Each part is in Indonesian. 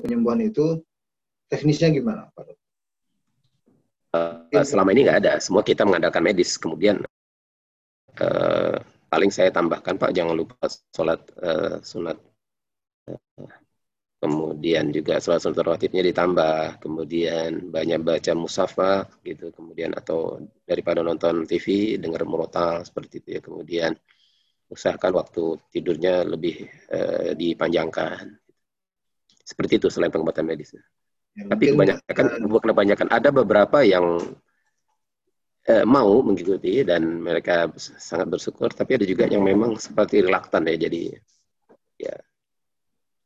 penyembuhan itu teknisnya gimana Pak Dokter? Uh, selama ini nggak ada, semua kita mengandalkan medis. Kemudian uh, paling saya tambahkan Pak, jangan lupa sholat uh, sunat. Kemudian juga sholat sunat rawatibnya ditambah, kemudian banyak baca musafa gitu, kemudian atau daripada nonton TV dengar murotal seperti itu ya, kemudian usahakan waktu tidurnya lebih uh, dipanjangkan. Seperti itu selain pengobatan medis. Ya, Tapi kebanyakan bukan kebanyakan ada beberapa yang eh, mau mengikuti dan mereka sangat bersyukur. Tapi ada juga yang memang seperti relaktan ya. Jadi ya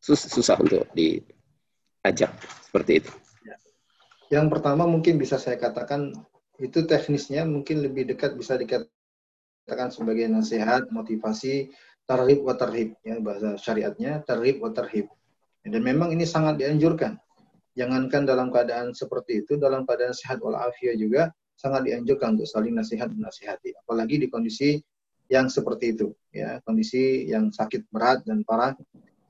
sus susah untuk diajak seperti itu. Ya. Yang pertama mungkin bisa saya katakan itu teknisnya mungkin lebih dekat bisa dikatakan sebagai nasihat, motivasi, tarhib wa tarhib ya bahasa syariatnya tarhib wa tarhib dan memang ini sangat dianjurkan. Jangankan dalam keadaan seperti itu, dalam keadaan sehat walafiat juga sangat dianjurkan untuk saling nasihat menasihati. Apalagi di kondisi yang seperti itu, ya kondisi yang sakit berat dan parah,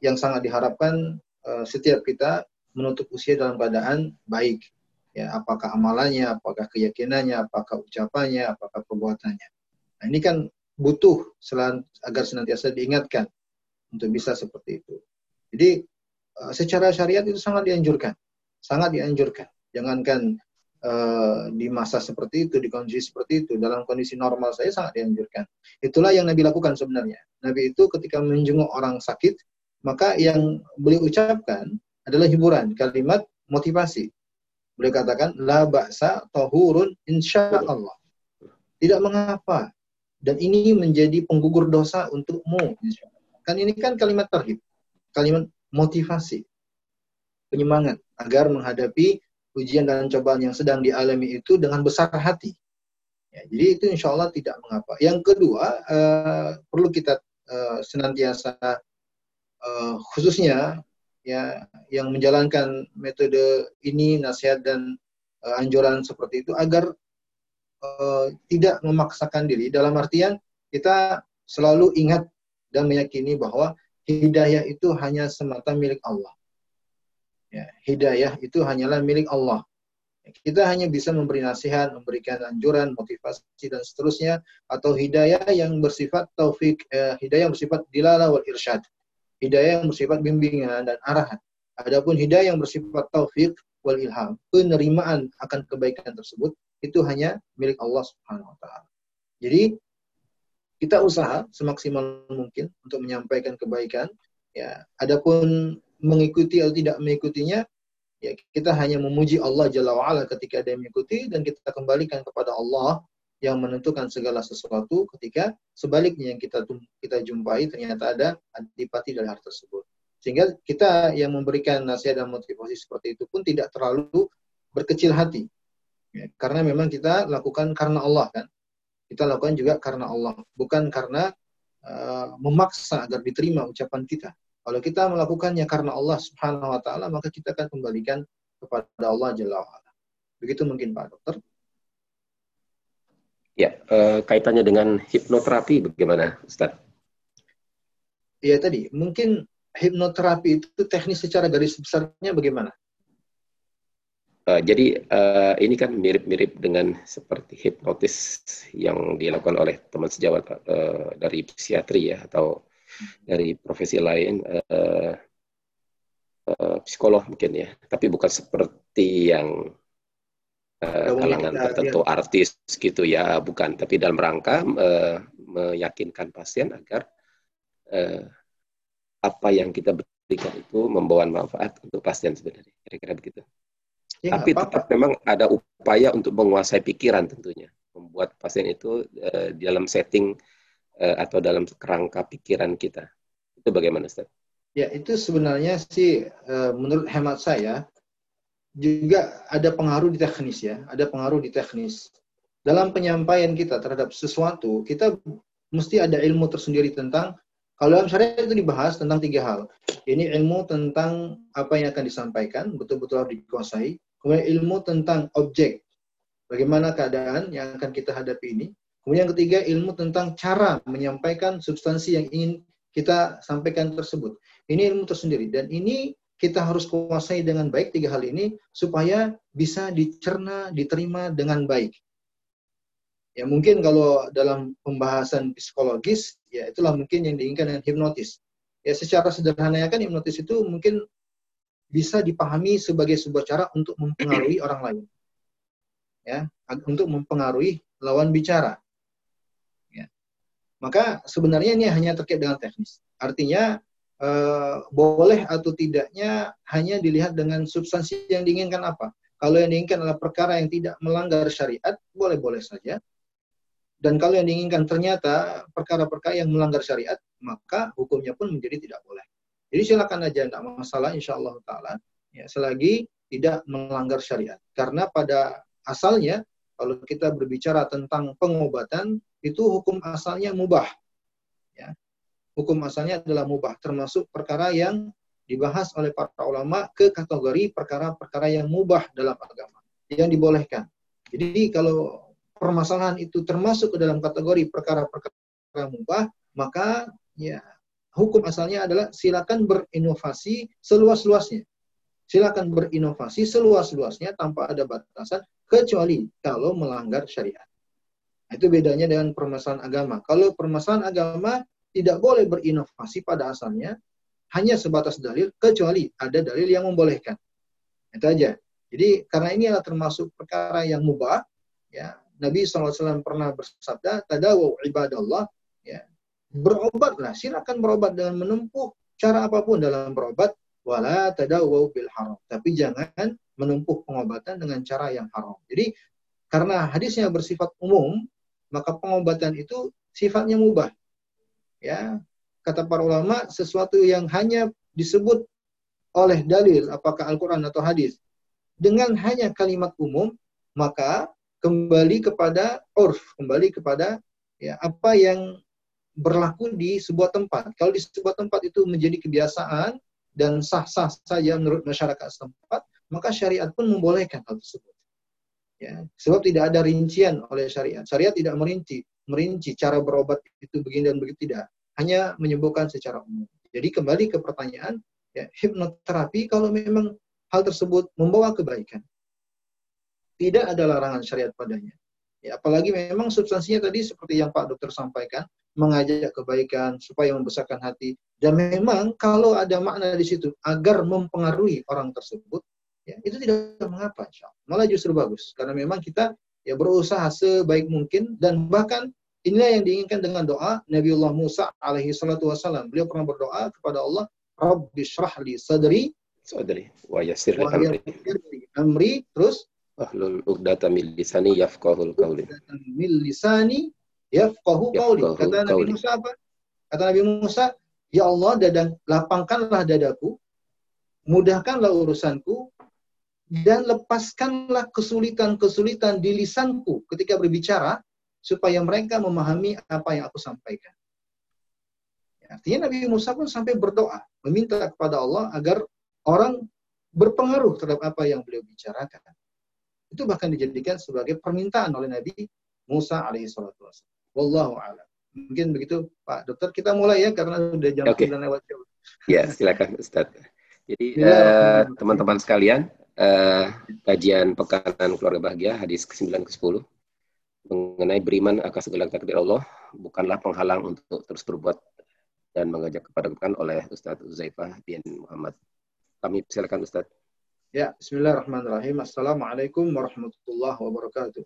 yang sangat diharapkan uh, setiap kita menutup usia dalam keadaan baik. Ya, apakah amalannya, apakah keyakinannya, apakah ucapannya, apakah perbuatannya. Nah, ini kan butuh selan, agar senantiasa diingatkan untuk bisa seperti itu. Jadi secara syariat itu sangat dianjurkan, sangat dianjurkan. Jangankan uh, di masa seperti itu, di kondisi seperti itu, dalam kondisi normal saya sangat dianjurkan. Itulah yang Nabi lakukan sebenarnya. Nabi itu ketika menjenguk orang sakit, maka yang beliau ucapkan adalah hiburan, kalimat motivasi. Beliau katakan, la ba'sa tahurun insya Allah. Tidak mengapa. Dan ini menjadi penggugur dosa untukmu. Kan ini kan kalimat terhib. Kalimat motivasi, penyemangat agar menghadapi ujian dan cobaan yang sedang dialami itu dengan besar hati. Ya, jadi itu insya Allah tidak mengapa. Yang kedua, uh, perlu kita uh, senantiasa uh, khususnya ya yang menjalankan metode ini nasihat dan uh, anjuran seperti itu agar uh, tidak memaksakan diri dalam artian kita selalu ingat dan meyakini bahwa hidayah itu hanya semata milik Allah. Ya, hidayah itu hanyalah milik Allah. Kita hanya bisa memberi nasihat, memberikan anjuran, motivasi dan seterusnya atau hidayah yang bersifat taufik, eh, hidayah yang bersifat dilala wal irsyad. Hidayah yang bersifat bimbingan dan arahan. Adapun hidayah yang bersifat taufik wal ilham, penerimaan akan kebaikan tersebut itu hanya milik Allah Subhanahu wa taala. Jadi kita usaha semaksimal mungkin untuk menyampaikan kebaikan. Ya, adapun mengikuti atau tidak mengikutinya, ya kita hanya memuji Allah Jalla wa'ala ketika dia mengikuti dan kita kembalikan kepada Allah yang menentukan segala sesuatu ketika sebaliknya yang kita kita jumpai ternyata ada antipati dari hal tersebut. Sehingga kita yang memberikan nasihat dan motivasi seperti itu pun tidak terlalu berkecil hati. Ya, karena memang kita lakukan karena Allah kan kita lakukan juga karena Allah, bukan karena uh, memaksa agar diterima ucapan kita. Kalau kita melakukannya karena Allah Subhanahu wa taala, maka kita akan kembalikan kepada Allah Jalla wa'ala. Begitu mungkin Pak Dokter. Ya, uh, kaitannya dengan hipnoterapi bagaimana, Ustaz? Iya tadi, mungkin hipnoterapi itu teknis secara garis besarnya bagaimana? Uh, jadi uh, ini kan mirip-mirip dengan seperti hipnotis yang dilakukan oleh teman sejawat uh, dari psikiatri ya atau dari profesi lain uh, uh, psikolog mungkin ya, tapi bukan seperti yang uh, kalangan tertentu artis gitu ya, bukan. Tapi dalam rangka uh, meyakinkan pasien agar uh, apa yang kita berikan itu membawa manfaat untuk pasien sebenarnya, kira-kira begitu. Ya, Tapi apa -apa. tetap memang ada upaya untuk menguasai pikiran tentunya, membuat pasien itu uh, dalam setting uh, atau dalam kerangka pikiran kita. Itu bagaimana, Ustaz? Ya, itu sebenarnya sih uh, menurut hemat saya juga ada pengaruh di teknis ya, ada pengaruh di teknis. Dalam penyampaian kita terhadap sesuatu, kita mesti ada ilmu tersendiri tentang kalau dalam syariat itu dibahas tentang tiga hal. Ini ilmu tentang apa yang akan disampaikan, betul-betul harus dikuasai. Kemudian ilmu tentang objek, bagaimana keadaan yang akan kita hadapi ini. Kemudian yang ketiga ilmu tentang cara menyampaikan substansi yang ingin kita sampaikan tersebut. Ini ilmu tersendiri dan ini kita harus kuasai dengan baik tiga hal ini supaya bisa dicerna, diterima dengan baik. Ya mungkin kalau dalam pembahasan psikologis, ya itulah mungkin yang diinginkan dengan hipnotis. Ya secara sederhana kan hipnotis itu mungkin bisa dipahami sebagai sebuah cara untuk mempengaruhi orang lain. Ya, untuk mempengaruhi lawan bicara. Ya. Maka sebenarnya ini hanya terkait dengan teknis. Artinya eh, boleh atau tidaknya hanya dilihat dengan substansi yang diinginkan apa. Kalau yang diinginkan adalah perkara yang tidak melanggar syariat, boleh-boleh saja. Dan kalau yang diinginkan ternyata perkara-perkara yang melanggar syariat, maka hukumnya pun menjadi tidak boleh. Jadi silakan aja, tidak masalah insya Allah Ta'ala. Ya, selagi tidak melanggar syariat. Karena pada asalnya, kalau kita berbicara tentang pengobatan, itu hukum asalnya mubah. Ya. Hukum asalnya adalah mubah, termasuk perkara yang dibahas oleh para ulama ke kategori perkara-perkara yang mubah dalam agama, yang dibolehkan. Jadi kalau permasalahan itu termasuk ke dalam kategori perkara-perkara mubah, maka ya hukum asalnya adalah silakan berinovasi seluas-luasnya. Silakan berinovasi seluas-luasnya tanpa ada batasan kecuali kalau melanggar syariat. Itu bedanya dengan permasalahan agama. Kalau permasalahan agama tidak boleh berinovasi pada asalnya, hanya sebatas dalil kecuali ada dalil yang membolehkan. Itu aja. Jadi karena ini adalah termasuk perkara yang mubah, ya Nabi SAW pernah bersabda, tadawu ibadallah, ya, berobatlah, silakan berobat dengan menempuh cara apa pun dalam berobat, wala tadawu bil haram. Tapi jangan menempuh pengobatan dengan cara yang haram. Jadi karena hadisnya bersifat umum, maka pengobatan itu sifatnya mubah. Ya, kata para ulama, sesuatu yang hanya disebut oleh dalil, apakah Al-Quran atau hadis, dengan hanya kalimat umum, maka kembali kepada urf, kembali kepada ya apa yang berlaku di sebuah tempat. Kalau di sebuah tempat itu menjadi kebiasaan dan sah-sah saja menurut masyarakat setempat, maka syariat pun membolehkan hal tersebut. Ya, sebab tidak ada rincian oleh syariat. Syariat tidak merinci, merinci cara berobat itu begini dan begitu tidak. Hanya menyembuhkan secara umum. Jadi kembali ke pertanyaan, ya, hipnoterapi kalau memang hal tersebut membawa kebaikan, tidak ada larangan syariat padanya. Ya, apalagi memang substansinya tadi seperti yang Pak Dokter sampaikan, mengajak kebaikan supaya membesarkan hati. Dan memang kalau ada makna di situ agar mempengaruhi orang tersebut, ya itu tidak mengapa, insya Allah. malah justru bagus karena memang kita ya berusaha sebaik mungkin dan bahkan inilah yang diinginkan dengan doa Nabiullah Musa alaihi salatu wasallam. Beliau pernah berdoa kepada Allah, Rabbi shrah li sadri sadri wa yassir li amri. amri terus Ahlul uqdata min lisani yafqahul qawli. Min lisani yafqahu qawli. Kata Nabi Musa apa? Kata Nabi Musa, Ya Allah, dadang, lapangkanlah dadaku, mudahkanlah urusanku, dan lepaskanlah kesulitan-kesulitan di lisanku ketika berbicara, supaya mereka memahami apa yang aku sampaikan. Ya, artinya Nabi Musa pun sampai berdoa, meminta kepada Allah agar orang berpengaruh terhadap apa yang beliau bicarakan. Itu bahkan dijadikan sebagai permintaan oleh Nabi Musa alaihi salatu Wallahu a'lam. Mungkin begitu Pak Dokter. Kita mulai ya karena sudah jam okay. lewat jauh. Ya, silakan Ustaz. Jadi eh, teman-teman uh, sekalian, uh, kajian pekanan keluarga bahagia hadis ke-9 ke-10 mengenai beriman akan segala takdir Allah bukanlah penghalang untuk terus berbuat dan mengajak kepada kebaikan oleh Ustaz Uzaifah bin Muhammad. Kami silakan Ustaz. Ya, bismillahirrahmanirrahim. Assalamualaikum warahmatullahi wabarakatuh.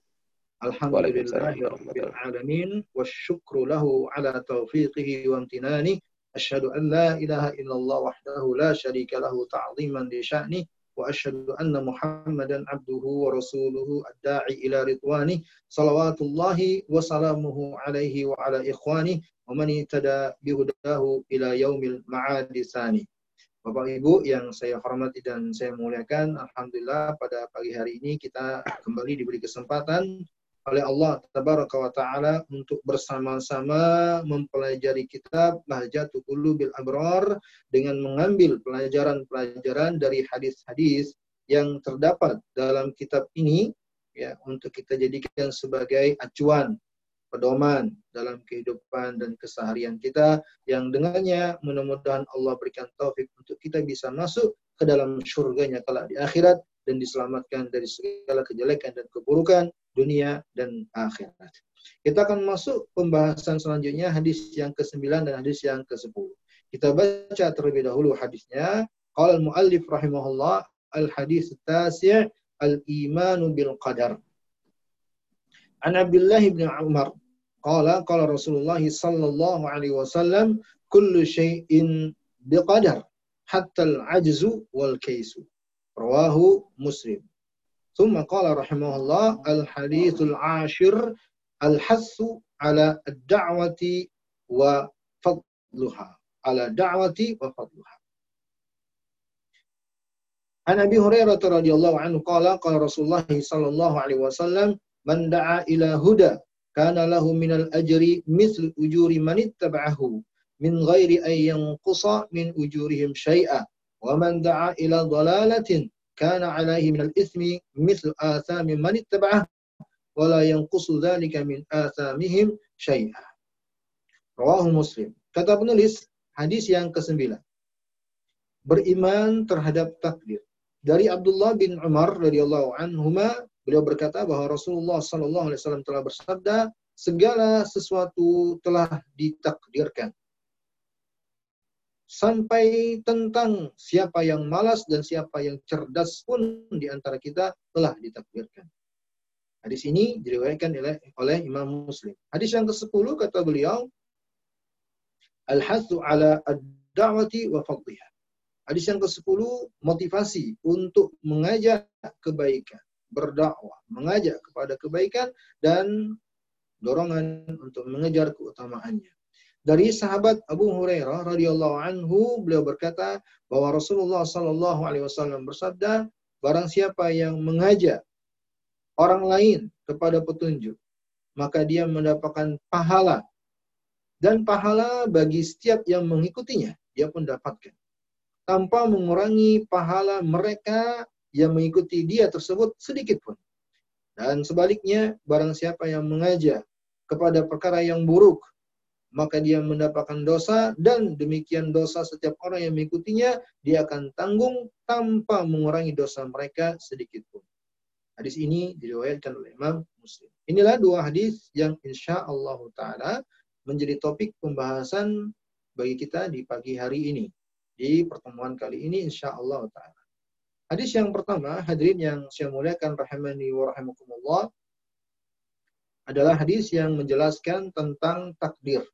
Alhamdulillahi rabbil alamin wasyukru lahu ala taufiqihi wa amtinani. Asyhadu an la ilaha illallah wahdahu la syarika lahu ta'ziman li sya'ni wa asyhadu anna Muhammadan abduhu wa rasuluhu ad-da'i ila ridwani. Salawatullahi wa salamuhu alaihi wa ala ikhwani wa man ihtada bihudahu ila yaumil ma'adi sani. Bapak Ibu yang saya hormati dan saya muliakan, Alhamdulillah pada pagi hari ini kita kembali diberi kesempatan oleh Allah Tabaraka wa Ta'ala untuk bersama-sama mempelajari kitab Lahjatul Qulubil Abrar dengan mengambil pelajaran-pelajaran dari hadis-hadis yang terdapat dalam kitab ini ya untuk kita jadikan sebagai acuan pedoman dalam kehidupan dan keseharian kita yang dengannya mudah-mudahan Allah berikan taufik untuk kita bisa masuk ke dalam surganya kelak di akhirat dan diselamatkan dari segala kejelekan dan keburukan dunia dan akhirat. Kita akan masuk pembahasan selanjutnya hadis yang ke-9 dan hadis yang ke-10. Kita baca terlebih dahulu hadisnya. Qala al-muallif rahimahullah al-hadis tasi' al-imanu bil qadar. عن عبد الله بن عمر قال قال رسول الله صلى الله عليه وسلم كل شيء بقدر حتى العجز والكيس. رواه مسلم. ثم قال رحمه الله الحديث العاشر الحث على الدعوة وفضلها على الدعوة وفضلها. عن أبي هريرة رضي الله عنه قال قال رسول الله صلى الله عليه وسلم Man da'a ila huda kana lahu minal ajri misl ujuri man ittaba'ahu min ghairi an yanqusa min ujurihim syai'a wa man da'a ila dhalalatin kana alaihi minal ismi misl athami man ittaba'ah wa la yanqusu dhalika min athamihim syai'a. Rawahu Muslim. Kata penulis hadis yang kesembilan. Beriman terhadap takdir. Dari Abdullah bin Umar radhiyallahu anhuma Beliau berkata bahwa Rasulullah Sallallahu Alaihi Wasallam telah bersabda, segala sesuatu telah ditakdirkan. Sampai tentang siapa yang malas dan siapa yang cerdas pun di antara kita telah ditakdirkan. Hadis ini diriwayatkan oleh, oleh Imam Muslim. Hadis yang ke-10 kata beliau, Al-hathu ala ad-da'wati wa fadliha. Hadis yang ke-10 motivasi untuk mengajak kebaikan berdakwah, mengajak kepada kebaikan dan dorongan untuk mengejar keutamaannya. Dari sahabat Abu Hurairah radhiyallahu anhu beliau berkata bahwa Rasulullah sallallahu alaihi wasallam bersabda, barang siapa yang mengajak orang lain kepada petunjuk, maka dia mendapatkan pahala dan pahala bagi setiap yang mengikutinya, dia pun dapatkan. Tanpa mengurangi pahala mereka yang mengikuti dia tersebut sedikit pun. Dan sebaliknya, barang siapa yang mengajak kepada perkara yang buruk, maka dia mendapatkan dosa dan demikian dosa setiap orang yang mengikutinya dia akan tanggung tanpa mengurangi dosa mereka sedikit pun. Hadis ini diriwayatkan oleh Imam Muslim. Inilah dua hadis yang insya Allah Taala menjadi topik pembahasan bagi kita di pagi hari ini di pertemuan kali ini insya Allah Taala. Hadis yang pertama, hadirin yang saya muliakan rahimani wa rahimakumullah, adalah hadis yang menjelaskan tentang takdir.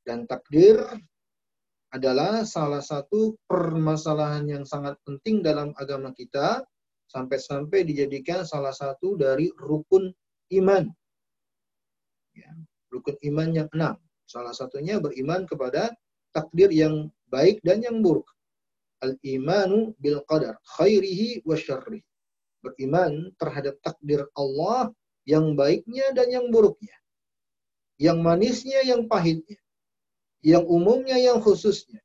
Dan takdir adalah salah satu permasalahan yang sangat penting dalam agama kita, sampai-sampai dijadikan salah satu dari rukun iman. Ya, rukun iman yang enam. Salah satunya beriman kepada takdir yang baik dan yang buruk al-imanu bil qadar khairihi wa syarrihi. Beriman terhadap takdir Allah yang baiknya dan yang buruknya. Yang manisnya, yang pahitnya. Yang umumnya, yang khususnya.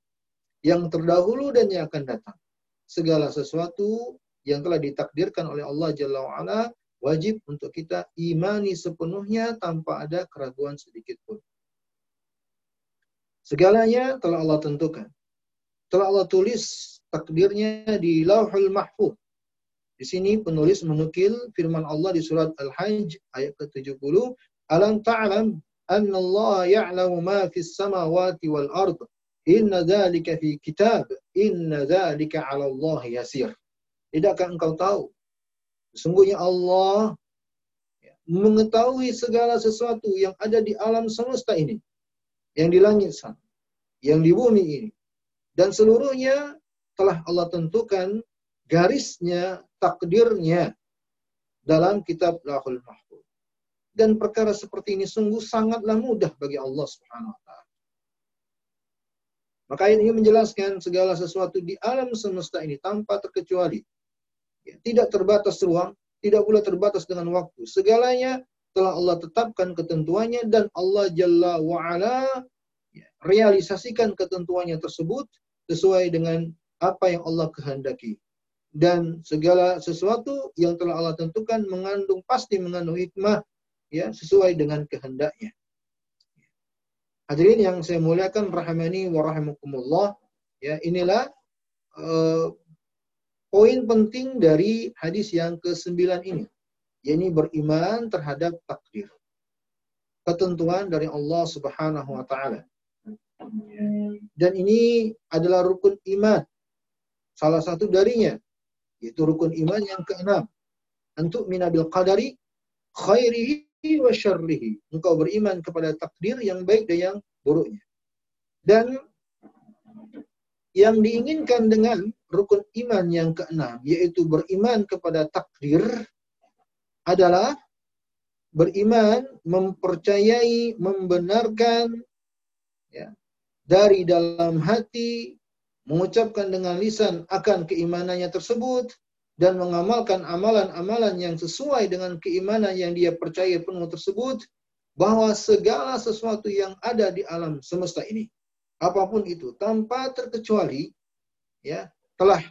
Yang terdahulu dan yang akan datang. Segala sesuatu yang telah ditakdirkan oleh Allah Jalla wa'ala wajib untuk kita imani sepenuhnya tanpa ada keraguan sedikit pun. Segalanya telah Allah tentukan telah Allah tulis takdirnya di Lauhul Mahfuz. Di sini penulis menukil firman Allah di surat Al-Hajj ayat ke-70, "Alam ta'lam anna Allah ya'lamu ma fis samawati wal ard. Inna dzalika fi kitab. Inna dzalika 'ala Allah yasir." Tidakkah engkau tahu? Sesungguhnya Allah mengetahui segala sesuatu yang ada di alam semesta ini. Yang di langit sana. Yang di bumi ini dan seluruhnya telah Allah tentukan garisnya, takdirnya dalam kitab Lahul Mahfuz. Dan perkara seperti ini sungguh sangatlah mudah bagi Allah Subhanahu wa taala. Maka ini menjelaskan segala sesuatu di alam semesta ini tanpa terkecuali. Ya, tidak terbatas ruang, tidak pula terbatas dengan waktu. Segalanya telah Allah tetapkan ketentuannya dan Allah Jalla wa'ala ya, realisasikan ketentuannya tersebut sesuai dengan apa yang Allah kehendaki. Dan segala sesuatu yang telah Allah tentukan mengandung pasti mengandung hikmah ya sesuai dengan kehendaknya. Hadirin yang saya muliakan rahimani wa rahimakumullah, ya inilah uh, poin penting dari hadis yang ke-9 ini, yakni beriman terhadap takdir. Ketentuan dari Allah Subhanahu wa taala. Dan ini adalah rukun iman. Salah satu darinya yaitu rukun iman yang keenam. Untuk minabil qadari khairihi wa syarrihi. Engkau beriman kepada takdir yang baik dan yang buruknya. Dan yang diinginkan dengan rukun iman yang keenam, yaitu beriman kepada takdir, adalah beriman, mempercayai, membenarkan, ya, dari dalam hati, mengucapkan dengan lisan akan keimanannya tersebut, dan mengamalkan amalan-amalan yang sesuai dengan keimanan yang dia percaya penuh tersebut, bahwa segala sesuatu yang ada di alam semesta ini, apa pun itu, tanpa terkecuali, ya telah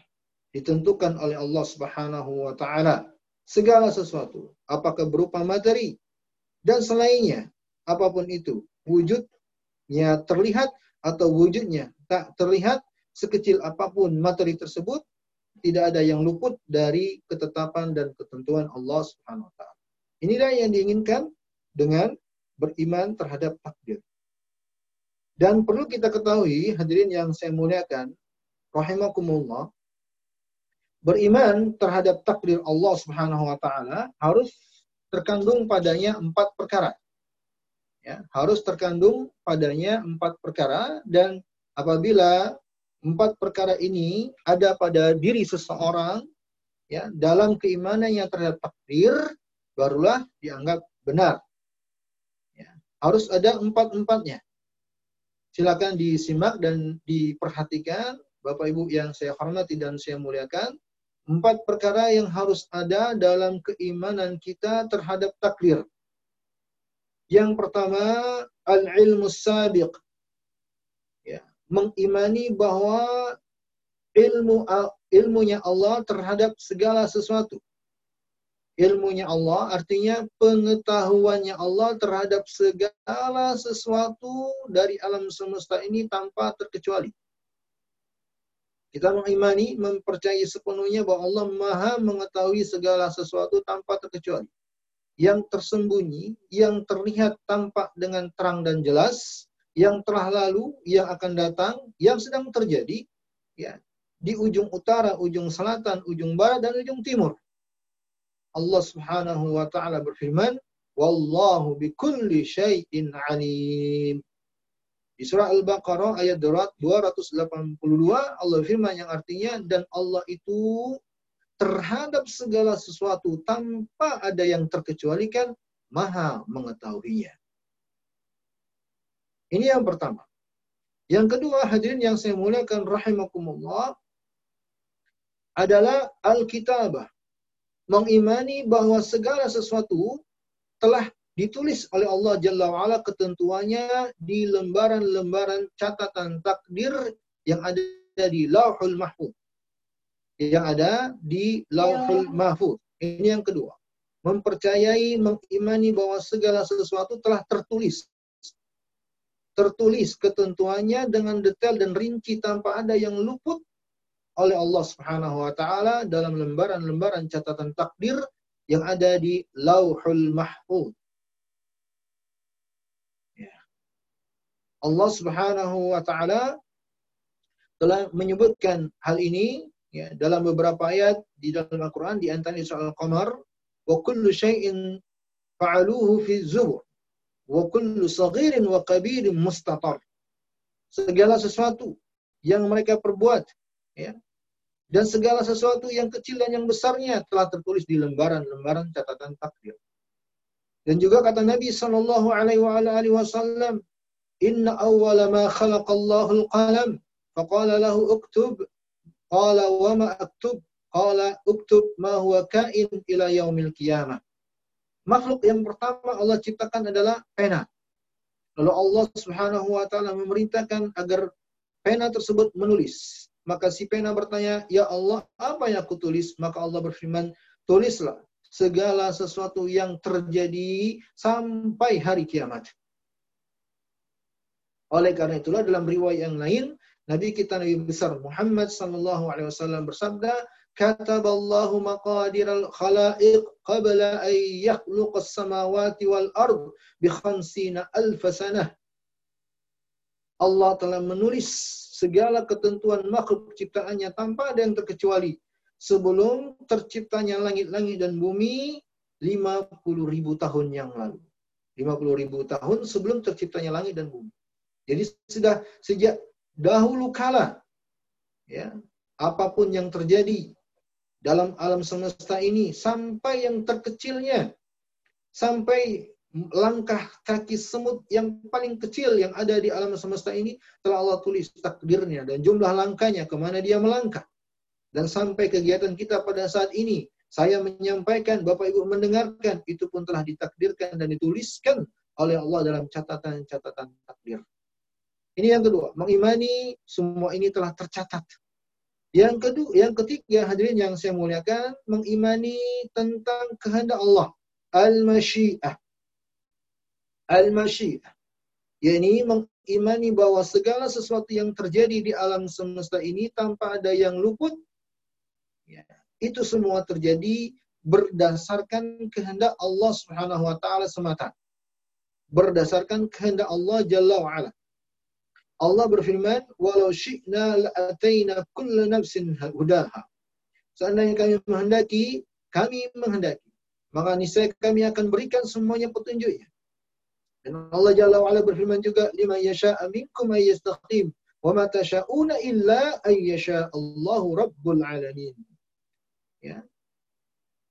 ditentukan oleh Allah Subhanahu wa taala segala sesuatu, apakah berupa materi dan selainnya, apa pun itu, wujudnya terlihat atau wujudnya tak terlihat sekecil apa pun materi tersebut tidak ada yang luput dari ketetapan dan ketentuan Allah Subhanahu wa taala. Inilah yang diinginkan dengan beriman terhadap takdir. Dan perlu kita ketahui, hadirin yang saya muliakan, rahimakumullah, beriman terhadap takdir Allah Subhanahu wa taala harus terkandung padanya empat perkara. Ya, harus terkandung padanya empat perkara dan apabila empat perkara ini ada pada diri seseorang ya dalam keimanan yang terhadap takdir barulah dianggap benar. Ya, harus ada empat-empatnya. Silakan disimak dan diperhatikan Bapak Ibu yang saya hormati dan saya muliakan. Empat perkara yang harus ada dalam keimanan kita terhadap takdir. Yang pertama, al-ilmu sabiq mengimani bahwa ilmu ilmunya Allah terhadap segala sesuatu. Ilmunya Allah artinya pengetahuannya Allah terhadap segala sesuatu dari alam semesta ini tanpa terkecuali. Kita mengimani, mempercayai sepenuhnya bahwa Allah Maha mengetahui segala sesuatu tanpa terkecuali. Yang tersembunyi, yang terlihat tampak dengan terang dan jelas, yang telah lalu, yang akan datang, yang sedang terjadi, ya, di ujung utara, ujung selatan, ujung barat, dan ujung timur. Allah Subhanahu wa taala berfirman, "Wallahu bikulli syai'in alim." Di surah Al-Baqarah ayat 282 Allah firman yang artinya dan Allah itu terhadap segala sesuatu tanpa ada yang terkecualikan maha mengetahuinya. Ini yang pertama. Yang kedua, hadirin yang saya muliakan rahimakumullah adalah Alkitabah. Mengimani bahwa segala sesuatu telah ditulis oleh Allah Jalla wa'ala ketentuannya di lembaran-lembaran catatan takdir yang ada di Lauhul Mahfuz. Yang ada di Lauhul Mahfuz. Ini yang kedua. Mempercayai, mengimani bahwa segala sesuatu telah tertulis tertulis ketentuannya dengan detail dan rinci tanpa ada yang luput oleh Allah Subhanahu wa taala dalam lembaran-lembaran catatan takdir yang ada di Lauhul Mahfuz. Ya. Allah Subhanahu wa taala telah menyebutkan hal ini ya, dalam beberapa ayat di dalam Al-Qur'an di antaranya soal Qamar wa kullu syai'in fa'aluhu fi zubur wa kullu saghirin wa kabirin mustatar. Segala sesuatu yang mereka perbuat ya. Dan segala sesuatu yang kecil dan yang besarnya telah tertulis di lembaran-lembaran catatan takdir. Dan juga kata Nabi sallallahu alaihi wasallam, "Inna awwala ma khalaqallahu al-qalam, faqala lahu uktub." Qala wa ma aktub? Qala uktub ma huwa kain ila yaumil qiyamah makhluk yang pertama Allah ciptakan adalah pena. Lalu Allah Subhanahu wa taala memerintahkan agar pena tersebut menulis. Maka si pena bertanya, "Ya Allah, apa yang aku tulis?" Maka Allah berfirman, "Tulislah segala sesuatu yang terjadi sampai hari kiamat. Oleh karena itulah dalam riwayat yang lain Nabi kita Nabi besar Muhammad sallallahu alaihi wasallam bersabda, "Kataballahu maqadiral khalaiq qabla an yakhluqas samawati wal ard bi khamsina alf sanah." Allah telah menulis segala ketentuan makhluk ciptaannya tanpa ada yang terkecuali sebelum terciptanya langit-langit dan bumi 50 ribu tahun yang lalu. 50 ribu tahun sebelum terciptanya langit dan bumi. Jadi sudah sejak dahulu kala ya apa pun yang terjadi dalam alam semesta ini sampai yang terkecilnya sampai langkah kaki semut yang paling kecil yang ada di alam semesta ini telah Allah tulis takdirnya dan jumlah langkahnya ke mana dia melangkah dan sampai kegiatan kita pada saat ini saya menyampaikan Bapak Ibu mendengarkan itu pun telah ditakdirkan dan dituliskan oleh Allah dalam catatan-catatan takdir. Ini yang kedua, mengimani semua ini telah tercatat. Yang kedua, yang ketiga hadirin yang saya muliakan, mengimani tentang kehendak Allah, al-masyiah. Al-masyiah. yakni mengimani bahwa segala sesuatu yang terjadi di alam semesta ini tanpa ada yang luput, ya, itu semua terjadi berdasarkan kehendak Allah Subhanahu wa taala semata. Berdasarkan kehendak Allah Jalla wa ala. Allah berfirman, "Walau syi'na la'ataina kulla nafsin hudaha." Seandainya kami menghendaki, kami menghendaki. Maka niscaya kami akan berikan semuanya petunjuknya. Dan Allah Jalla wa'ala berfirman juga, "Lima yasha'a minkum ay wa ma tasha'una illa ay Allahu rabbul alamin." Ya.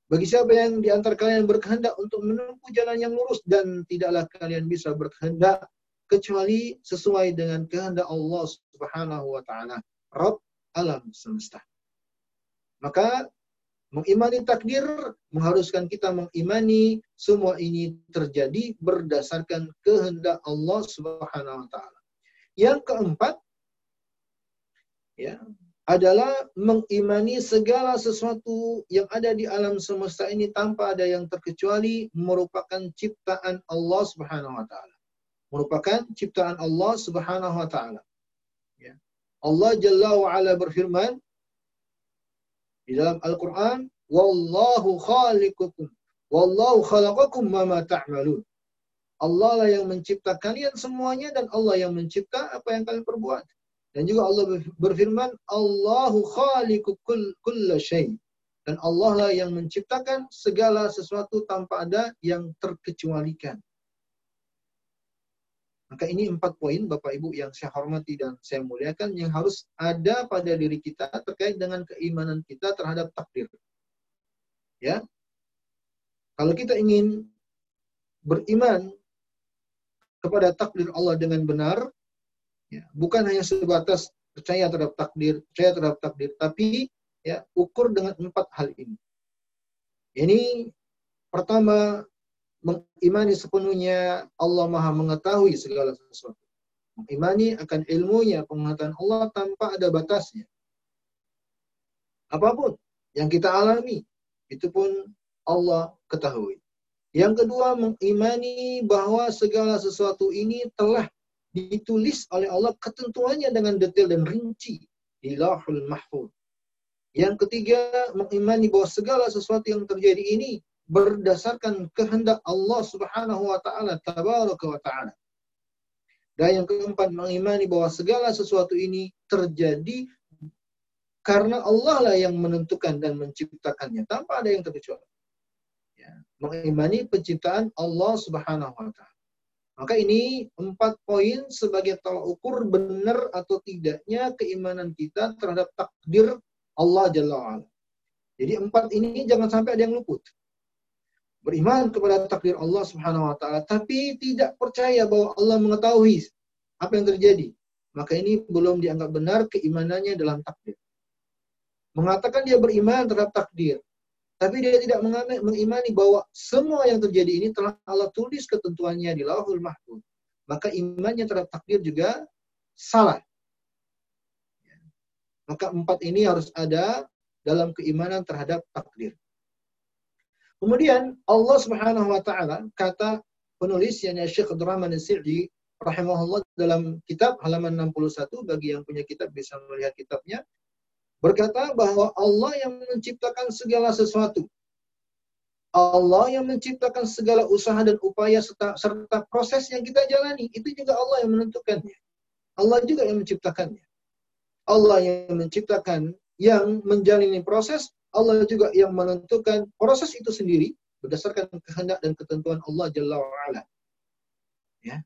Bagi siapa yang di antara kalian berkehendak untuk menempuh jalan yang lurus dan tidaklah kalian bisa berkehendak kecuali sesuai dengan kehendak Allah Subhanahu wa taala, Rabb alam semesta. Maka mengimani takdir mengharuskan kita mengimani semua ini terjadi berdasarkan kehendak Allah Subhanahu wa taala. Yang keempat ya, adalah mengimani segala sesuatu yang ada di alam semesta ini tanpa ada yang terkecuali merupakan ciptaan Allah Subhanahu wa taala merupakan ciptaan Allah Subhanahu wa taala. Ya. Allah Jalla wa ala berfirman di dalam Al-Qur'an, "Wallahu khaliqukum, wallahu khalaqakum ma ta'malun." Allah lah yang mencipta kalian semuanya dan Allah yang mencipta apa yang kalian perbuat. Dan juga Allah berfirman, Allahu khaliqu kull, syai. Dan Allah lah yang menciptakan segala sesuatu tanpa ada yang terkecualikan. Maka ini empat poin Bapak Ibu yang saya hormati dan saya muliakan yang harus ada pada diri kita terkait dengan keimanan kita terhadap takdir. Ya. Kalau kita ingin beriman kepada takdir Allah dengan benar, ya, bukan hanya sebatas percaya terhadap takdir, percaya terhadap takdir, tapi ya ukur dengan empat hal ini. Ini pertama mengimani sepenuhnya Allah Maha mengetahui segala sesuatu. Mengimani akan ilmunya, pengetahuan Allah tanpa ada batasnya. Apa pun yang kita alami, itu pun Allah ketahui. Yang kedua, mengimani bahwa segala sesuatu ini telah ditulis oleh Allah ketentuannya dengan detail dan rinci di lahul mahfud. Yang ketiga, mengimani bahwa segala sesuatu yang terjadi ini berdasarkan kehendak Allah Subhanahu wa taala tabaraka wa taala. Dan yang keempat mengimani bahwa segala sesuatu ini terjadi karena Allah lah yang menentukan dan menciptakannya tanpa ada yang terkecuali. Ya, mengimani penciptaan Allah Subhanahu wa taala. Maka ini empat poin sebagai tolak ukur benar atau tidaknya keimanan kita terhadap takdir Allah Jalla wa'ala. Jadi empat ini jangan sampai ada yang luput beriman kepada takdir Allah Subhanahu wa taala tapi tidak percaya bahwa Allah mengetahui apa yang terjadi, maka ini belum dianggap benar keimanannya dalam takdir. Mengatakan dia beriman terhadap takdir, tapi dia tidak mengimani bahwa semua yang terjadi ini telah Allah tulis ketentuannya di Lauhul Mahfuz. Maka imannya terhadap takdir juga salah. Maka empat ini harus ada dalam keimanan terhadap takdir. Kemudian Allah Subhanahu wa taala kata penulis yang Syekh Abdurrahman As-Sa'di rahimahullah dalam kitab halaman 61 bagi yang punya kitab bisa melihat kitabnya berkata bahwa Allah yang menciptakan segala sesuatu. Allah yang menciptakan segala usaha dan upaya serta, serta proses yang kita jalani. Itu juga Allah yang menentukannya. Allah juga yang menciptakannya. Allah yang menciptakan, yang menjalani proses, Allah juga yang menentukan proses itu sendiri berdasarkan kehendak dan ketentuan Allah Jalla wa'ala. Ya.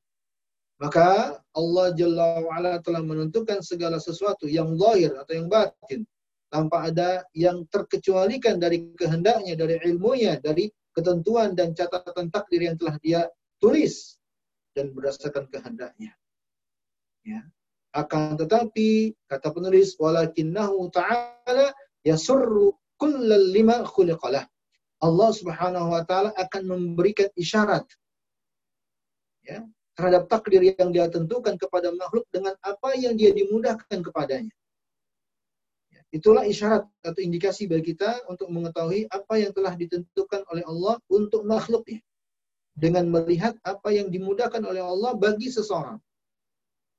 Maka Allah Jalla wa'ala telah menentukan segala sesuatu yang lahir atau yang batin. Tanpa ada yang terkecualikan dari kehendaknya, dari ilmunya, dari ketentuan dan catatan takdir yang telah dia tulis dan berdasarkan kehendaknya. Ya. Akan tetapi, kata penulis, walakinnahu ta'ala yasurru kullal lima khuliqalah. Allah Subhanahu wa taala akan memberikan isyarat ya, terhadap takdir yang dia tentukan kepada makhluk dengan apa yang dia dimudahkan kepadanya. Ya, itulah isyarat atau indikasi bagi kita untuk mengetahui apa yang telah ditentukan oleh Allah untuk makhluknya. Dengan melihat apa yang dimudahkan oleh Allah bagi seseorang.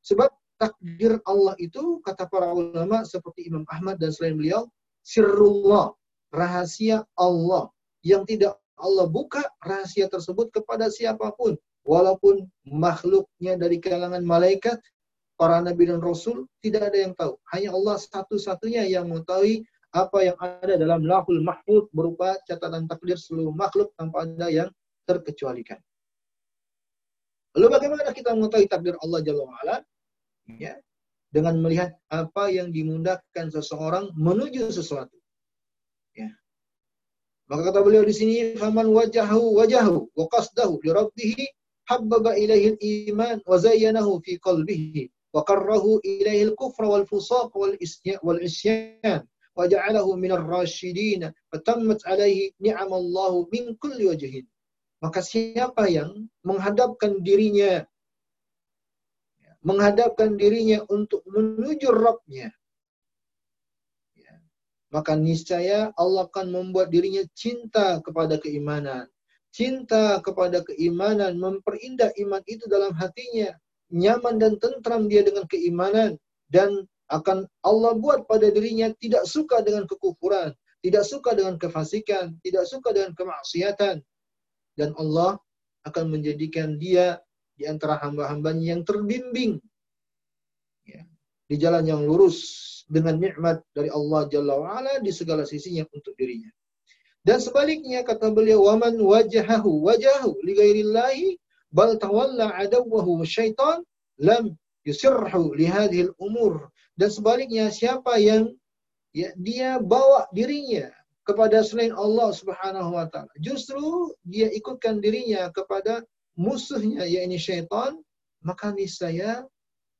Sebab takdir Allah itu, kata para ulama seperti Imam Ahmad dan selain beliau, sirrullah, rahasia Allah. Yang tidak Allah buka rahasia tersebut kepada siapa pun. Walaupun makhluknya dari kalangan malaikat para nabi dan rasul tidak ada yang tahu. Hanya Allah satu-satunya yang mengetahui apa yang ada dalam lahul mahfud berupa catatan takdir seluruh makhluk tanpa ada yang terkecualikan. Lalu bagaimana kita mengetahui takdir Allah Jalla wa'ala? Ya dengan melihat apa yang dimudahkan seseorang menuju sesuatu. Ya. Maka kata beliau di sini, "Faman wajahu wajahu wa qasdahu li rabbih habbaba ilaihi al-iman wa zayyanahu fi qalbihi wa karrahu ilaihi al-kufra wal fusaq wal isyan wal isyan wa ja'alahu min ar-rasyidin fatammat alaihi ni'amallahu min kulli wajhin." Maka siapa yang menghadapkan dirinya menghadapkan dirinya untuk menuju Rabbnya. Ya. Maka niscaya Allah akan membuat dirinya cinta kepada keimanan. Cinta kepada keimanan, memperindah iman itu dalam hatinya. Nyaman dan tentram dia dengan keimanan. Dan akan Allah buat pada dirinya tidak suka dengan kekufuran. Tidak suka dengan kefasikan. Tidak suka dengan kemaksiatan. Dan Allah akan menjadikan dia di antara hamba-hambanya yang terbimbing ya, di jalan yang lurus dengan nikmat dari Allah Jalla wa'ala di segala sisinya untuk dirinya. Dan sebaliknya kata beliau waman wajahahu wajahu li ghairillahi bal tawalla adawahu syaitan lam yusirhu li hadhil umur dan sebaliknya siapa yang ya, dia bawa dirinya kepada selain Allah Subhanahu wa taala justru dia ikutkan dirinya kepada musuhnya yakni syaitan, maka niscaya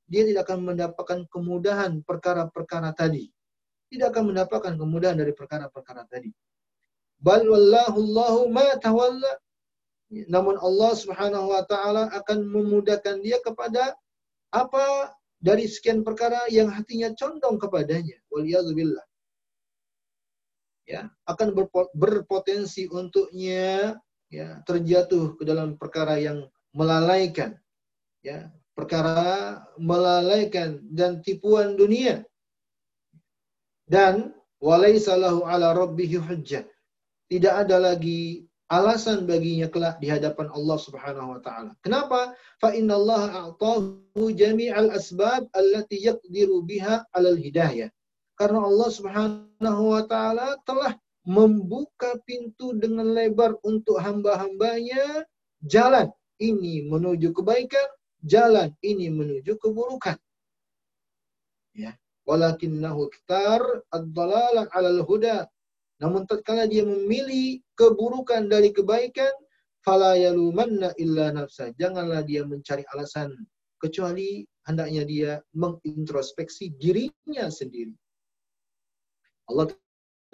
dia tidak akan mendapatkan kemudahan perkara-perkara tadi. Tidak akan mendapatkan kemudahan dari perkara-perkara tadi. Bal wallahu Allahu ma tawalla. Namun Allah Subhanahu wa taala akan memudahkan dia kepada apa dari sekian perkara yang hatinya condong kepadanya. Waliyadzubillah. Ya, akan berpotensi untuknya ya terjatuh ke dalam perkara yang melalaikan ya perkara melalaikan dan tipuan dunia dan walaisalahu ala rabbihi hujjah tidak ada lagi alasan baginya kelak di hadapan Allah Subhanahu wa taala. Kenapa? Fa innallaha a'tahu jami'al asbab allati yaqdiru biha 'alal hidayah. Karena Allah Subhanahu wa taala telah membuka pintu dengan lebar untuk hamba-hambanya jalan ini menuju kebaikan, jalan ini menuju keburukan. Ya. Walakinnahu iktar ad-dalalah 'alal huda. Namun tatkala dia memilih keburukan dari kebaikan, fala yalumanna illa nafsa. Janganlah dia mencari alasan kecuali hendaknya dia mengintrospeksi dirinya sendiri. Allah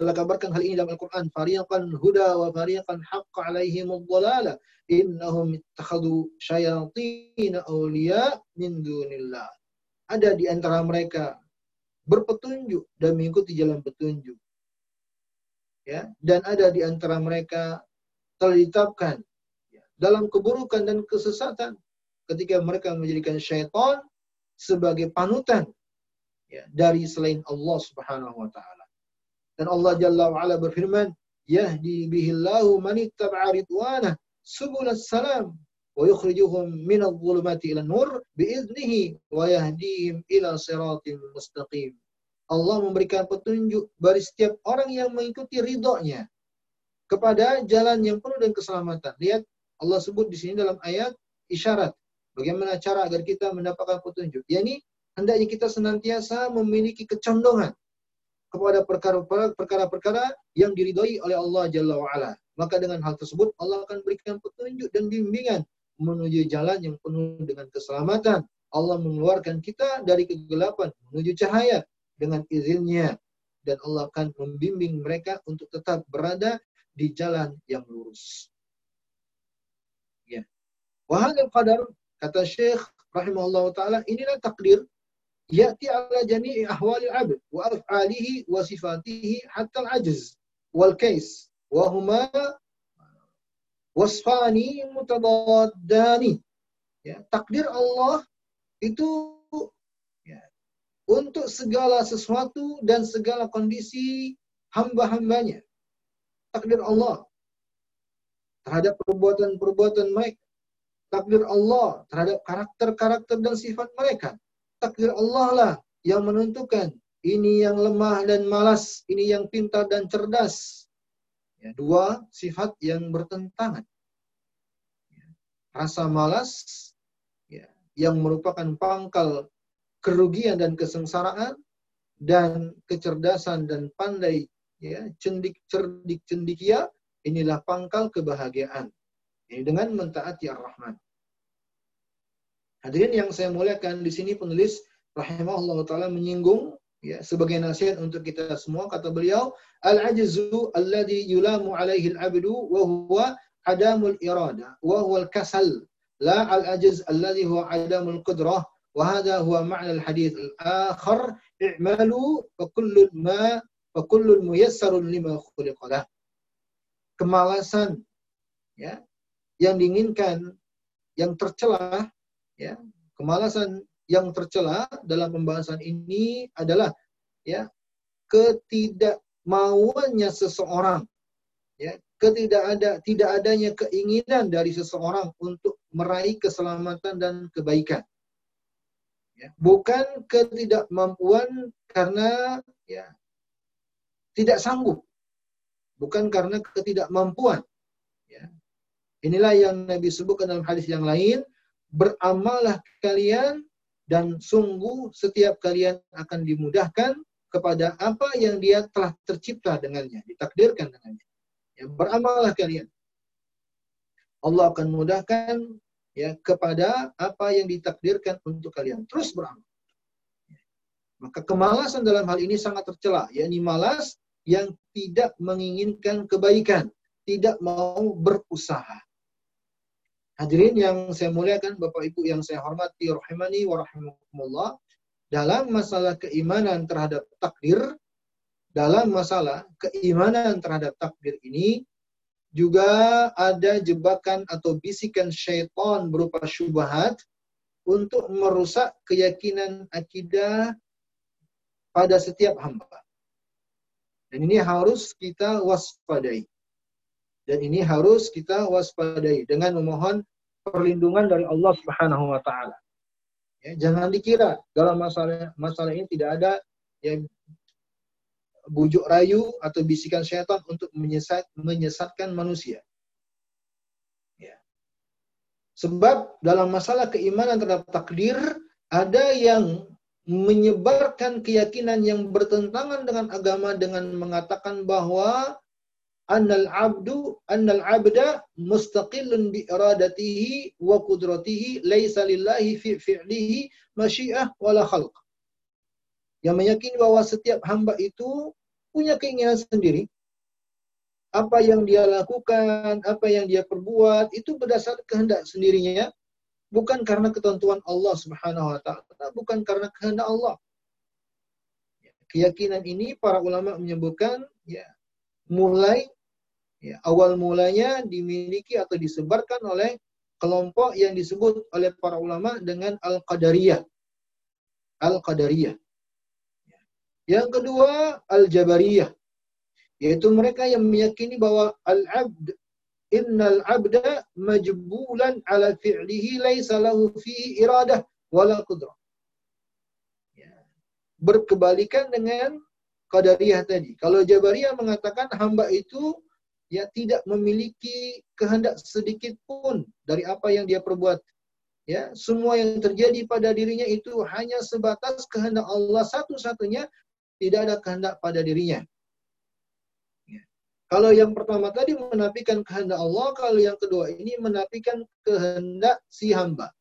telah kabarkan hal ini dalam Al-Quran. Fariqan huda wa fariqan haqqa alaihim dhalalah. Innahum ittakhadu syayatina awliya min dunillah. Ada di antara mereka berpetunjuk dan mengikuti jalan petunjuk. Ya, dan ada di antara mereka telah ditetapkan dalam keburukan dan kesesatan ketika mereka menjadikan syaitan sebagai panutan ya, dari selain Allah Subhanahu wa taala. Dan Allah Jalla wa ala berfirman, "Yahdi bihillahu man ittaba'a ridwanah subulas salam wa yukhrijuhum min adh-dhulumati ila nur biiznihi wa yahdihim ila siratin mustaqim." Allah memberikan petunjuk bagi setiap orang yang mengikuti ridhonya kepada jalan yang penuh dan keselamatan. Lihat Allah sebut di sini dalam ayat isyarat. Bagaimana cara agar kita mendapatkan petunjuk. Yani hendaknya kita senantiasa memiliki kecondongan kepada perkara-perkara yang diridhoi oleh Allah Jalla wa'ala. Maka dengan hal tersebut Allah akan berikan petunjuk dan bimbingan menuju jalan yang penuh dengan keselamatan. Allah mengeluarkan kita dari kegelapan menuju cahaya dengan izinnya. Dan Allah akan membimbing mereka untuk tetap berada di jalan yang lurus. Wahadil qadar, kata Syekh rahimahullah ta'ala, inilah takdir ya'ti ala jami'i ahwali abd wa af'alihi wa sifatihi hatta al-ajz wal kais wa huma wasfani mutadaddani. Ya takdir Allah itu ya, untuk segala sesuatu dan segala kondisi hamba-hambanya. Takdir Allah terhadap perbuatan-perbuatan mereka. Takdir Allah terhadap karakter-karakter dan sifat mereka. Takdir Allah lah yang menentukan ini yang lemah dan malas, ini yang pintar dan cerdas. Ya, dua sifat yang bertentangan. Ya, rasa malas ya, yang merupakan pangkal kerugian dan kesengsaraan dan kecerdasan dan pandai ya cendik cerdik cendikia inilah pangkal kebahagiaan ini dengan mentaati Ar-Rahman. Hadirin yang saya muliakan di sini penulis rahimahullah taala menyinggung ya sebagai nasihat untuk kita semua. Kata beliau al-ajzu alladhi yulamu alaihi al-abdu wa huwa adamul irada wa huwa al-kasal. La al-ajz alladhi huwa adamul qudrah wa hadha huwa ma'na al-hadith al-akhar. I'malu fa kullu ma fa kullu muyassarun lima khuliqa kemalasan ya yang diinginkan, yang tercela, ya, kemalasan yang tercela dalam pembahasan ini adalah ya ketidakmauannya seseorang, ya, ketidak ada tidak adanya keinginan dari seseorang untuk meraih keselamatan dan kebaikan. Ya, bukan ketidakmampuan karena ya tidak sanggup, bukan karena ketidakmampuan, Inilah yang Nabi sebutkan dalam hadis yang lain, beramallah kalian dan sungguh setiap kalian akan dimudahkan kepada apa yang dia telah tercipta dengannya, ditakdirkan dengannya. Ya, beramallah kalian. Allah akan mudahkan ya kepada apa yang ditakdirkan untuk kalian. Terus beramal. Maka kemalasan dalam hal ini sangat tercela, yakni malas yang tidak menginginkan kebaikan, tidak mau berusaha. Hadirin yang saya muliakan, Bapak Ibu yang saya hormati, rahimani wa rahimakumullah, dalam masalah keimanan terhadap takdir, dalam masalah keimanan terhadap takdir ini, juga ada jebakan atau bisikan syaitan berupa syubhat untuk merusak keyakinan akidah pada setiap hamba. Dan ini harus kita waspadai. Dan ini harus kita waspadai dengan memohon perlindungan dari Allah Subhanahu wa taala. Ya, jangan dikira dalam masalah masalah ini tidak ada ya bujuk rayu atau bisikan syaitan untuk menyesat, menyesatkan manusia. Ya. Sebab dalam masalah keimanan terhadap takdir ada yang menyebarkan keyakinan yang bertentangan dengan agama dengan mengatakan bahwa annal abdu annal abda mustaqillun bi iradatihi wa qudratihi laisa lillahi fi fi'lihi masyiah wala khalq. Yang meyakini bahwa setiap hamba itu punya keinginan sendiri. Apa yang dia lakukan, apa yang dia perbuat itu berdasar kehendak sendirinya, bukan karena ketentuan Allah Subhanahu wa taala, bukan karena kehendak Allah. Keyakinan ini para ulama menyebutkan ya mulai ya, awal mulanya dimiliki atau disebarkan oleh kelompok yang disebut oleh para ulama dengan Al-Qadariyah. Al-Qadariyah. Yang kedua, Al-Jabariyah. Yaitu mereka yang meyakini bahwa al-abd innal abda majbulan ala fi'lihi laisa lahu fihi iradah wala qudrah. Ya. Berkebalikan dengan Qadariyah tadi. Kalau Jabariyah mengatakan hamba itu ya tidak memiliki kehendak sedikit pun dari apa yang dia perbuat. Ya, semua yang terjadi pada dirinya itu hanya sebatas kehendak Allah satu-satunya, tidak ada kehendak pada dirinya. Ya. Kalau yang pertama tadi menafikan kehendak Allah, kalau yang kedua ini menafikan kehendak si hamba.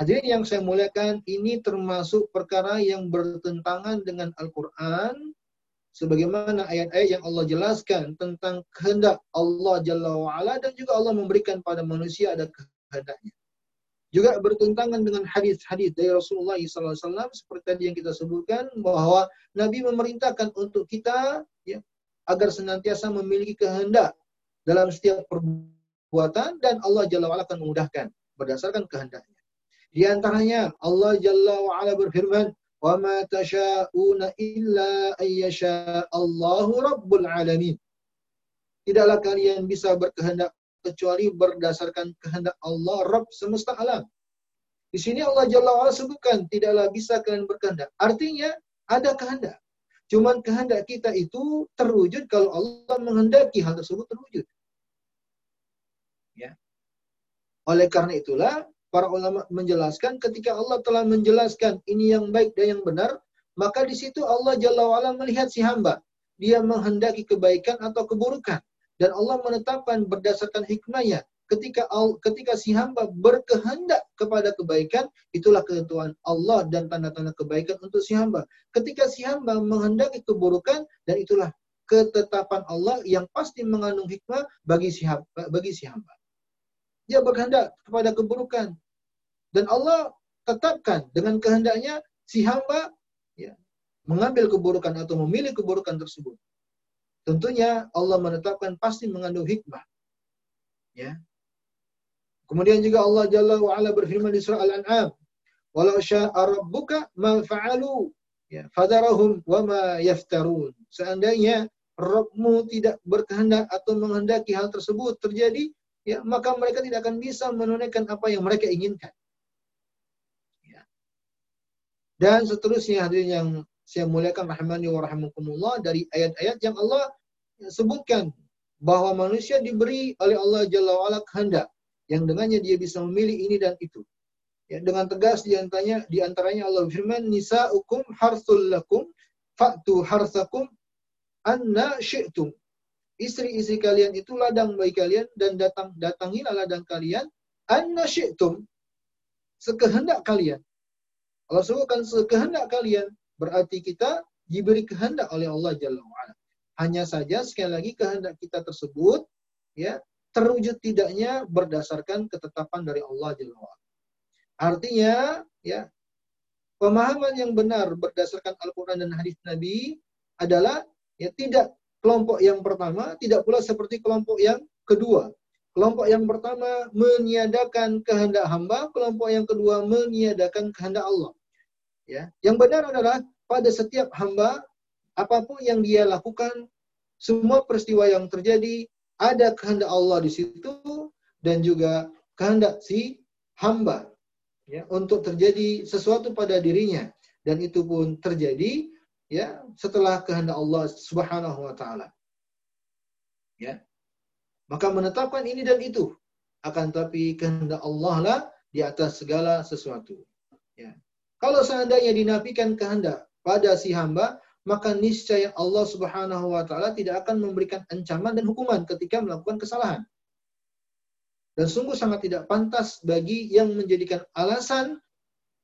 Hadirin yang saya muliakan, ini termasuk perkara yang bertentangan dengan Al-Quran sebagaimana ayat-ayat yang Allah jelaskan tentang kehendak Allah Jalla wa'ala dan juga Allah memberikan pada manusia ada kehendaknya. Juga bertentangan dengan hadis-hadis dari Rasulullah SAW seperti tadi yang kita sebutkan bahwa Nabi memerintahkan untuk kita ya, agar senantiasa memiliki kehendak dalam setiap perbuatan dan Allah Jalla wa'ala akan memudahkan berdasarkan kehendaknya. Di antaranya Allah Jalla wa'ala berfirman, وَمَا تَشَاءُونَ إِلَّا أَن يَشَاءَ اللَّهُ رَبُّ الْعَالَمِينَ Tidaklah kalian bisa berkehendak kecuali berdasarkan kehendak Allah Rabb semesta alam. Di sini Allah Jalla wa'ala sebutkan tidaklah bisa kalian berkehendak. Artinya ada kehendak. Cuman kehendak kita itu terwujud kalau Allah menghendaki hal tersebut terwujud. Ya. Oleh karena itulah para ulama menjelaskan ketika Allah telah menjelaskan ini yang baik dan yang benar, maka di situ Allah Jalla wa'ala melihat si hamba. Dia menghendaki kebaikan atau keburukan. Dan Allah menetapkan berdasarkan hikmahnya. Ketika ketika si hamba berkehendak kepada kebaikan, itulah ketentuan Allah dan tanda-tanda kebaikan untuk si hamba. Ketika si hamba menghendaki keburukan, dan itulah ketetapan Allah yang pasti mengandung hikmah bagi si hamba. Bagi si hamba dia berkehendak kepada keburukan. Dan Allah tetapkan dengan kehendaknya si hamba ya, mengambil keburukan atau memilih keburukan tersebut. Tentunya Allah menetapkan pasti mengandung hikmah. Ya. Kemudian juga Allah Jalla wa ala berfirman di surah Al-An'am, "Walau syaa rabbuka ma fa'alu ya fadarahum wa ma yaftarun." Seandainya Rabbmu tidak berkehendak atau menghendaki hal tersebut terjadi, ya maka mereka tidak akan bisa menunaikan apa yang mereka inginkan. Ya. Dan seterusnya hadirin yang saya muliakan rahmani wa rahimakumullah dari ayat-ayat yang Allah sebutkan bahwa manusia diberi oleh Allah Jalla wa'ala kehendak yang dengannya dia bisa memilih ini dan itu. Ya, dengan tegas di antaranya, di antaranya Allah firman nisa'ukum harsul lakum fa'tu harsakum anna syi'tum istri-istri kalian itu ladang bagi kalian dan datang datangilah ladang kalian anna syi'tum sekehendak kalian. Allah sebutkan sekehendak kalian berarti kita diberi kehendak oleh Allah Jalla wa'ala. Hanya saja sekali lagi kehendak kita tersebut ya terwujud tidaknya berdasarkan ketetapan dari Allah Jalla wa'ala. Artinya ya pemahaman yang benar berdasarkan Al-Quran dan hadis Nabi adalah ya tidak kelompok yang pertama tidak pula seperti kelompok yang kedua. Kelompok yang pertama meniadakan kehendak hamba, kelompok yang kedua meniadakan kehendak Allah. Ya, yang benar adalah pada setiap hamba apa pun yang dia lakukan, semua peristiwa yang terjadi ada kehendak Allah di situ dan juga kehendak si hamba ya untuk terjadi sesuatu pada dirinya dan itu pun terjadi ya setelah kehendak Allah Subhanahu wa taala. Ya. Maka menetapkan ini dan itu akan tapi kehendak Allah lah di atas segala sesuatu. Ya. Kalau seandainya dinafikan kehendak pada si hamba, maka niscaya Allah Subhanahu wa taala tidak akan memberikan ancaman dan hukuman ketika melakukan kesalahan. Dan sungguh sangat tidak pantas bagi yang menjadikan alasan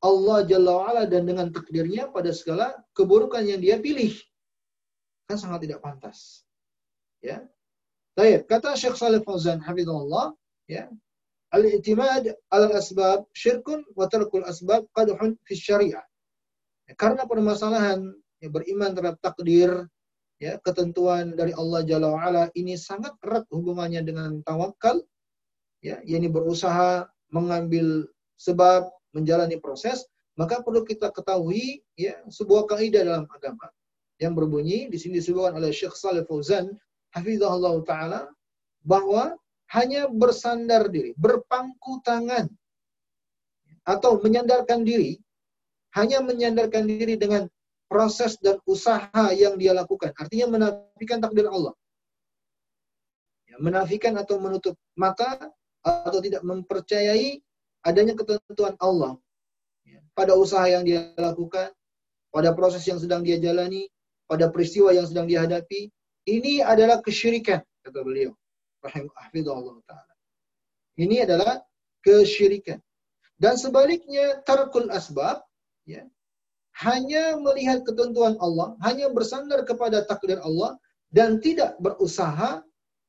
Allah Jalla wa'ala dan dengan takdirnya pada segala keburukan yang dia pilih. Kan sangat tidak pantas. Ya. Baik, kata Syekh Salih Fauzan hafizahullah, ya. Al-i'timad al-asbab syirkun wa tarkul asbab qadhun fi syariah. Ya, karena permasalahan ya, beriman terhadap takdir ya ketentuan dari Allah Jalla wa'ala ini sangat erat hubungannya dengan tawakal ya yakni berusaha mengambil sebab menjalani proses maka perlu kita ketahui ya sebuah kaidah dalam agama yang berbunyi di sini disebutkan oleh Syekh Saleh Fauzan hafizahullah taala bahwa hanya bersandar diri, berpangku tangan atau menyandarkan diri, hanya menyandarkan diri dengan proses dan usaha yang dia lakukan. Artinya menafikan takdir Allah. Ya, menafikan atau menutup mata atau tidak mempercayai adanya ketentuan Allah ya, pada usaha yang dia lakukan, pada proses yang sedang dia jalani, pada peristiwa yang sedang dia hadapi. Ini adalah kesyirikan, kata beliau. Rahimahullah ta'ala. Ini adalah kesyirikan. Dan sebaliknya, tarkul asbab, ya, hanya melihat ketentuan Allah, hanya bersandar kepada takdir Allah, dan tidak berusaha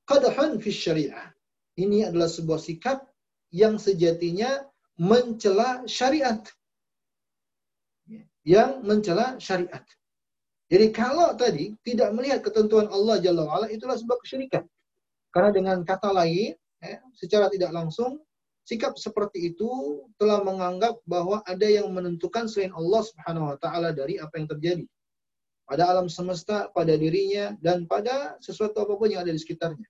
qadhan fi syariah. Ini adalah sebuah sikap yang sejatinya mencela syariat. Yang mencela syariat. Jadi kalau tadi tidak melihat ketentuan Allah Jalla wa'ala, itulah sebuah kesyirikan. Karena dengan kata lain, ya, secara tidak langsung, sikap seperti itu telah menganggap bahwa ada yang menentukan selain Allah Subhanahu wa taala dari apa yang terjadi pada alam semesta, pada dirinya dan pada sesuatu apa pun yang ada di sekitarnya.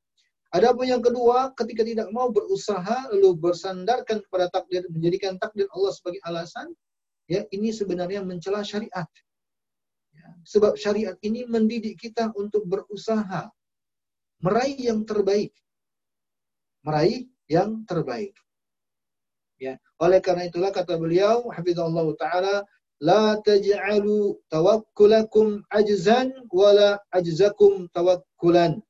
Adapun yang kedua, ketika tidak mau berusaha lalu bersandarkan kepada takdir, menjadikan takdir Allah sebagai alasan, ya ini sebenarnya mencela syariat. Ya, sebab syariat ini mendidik kita untuk berusaha meraih yang terbaik. Meraih yang terbaik. Ya. Oleh karena itulah kata beliau, hafizallahu taala, la taj'alu tawakkulakum ajzan wala ajzakum tawakkulan.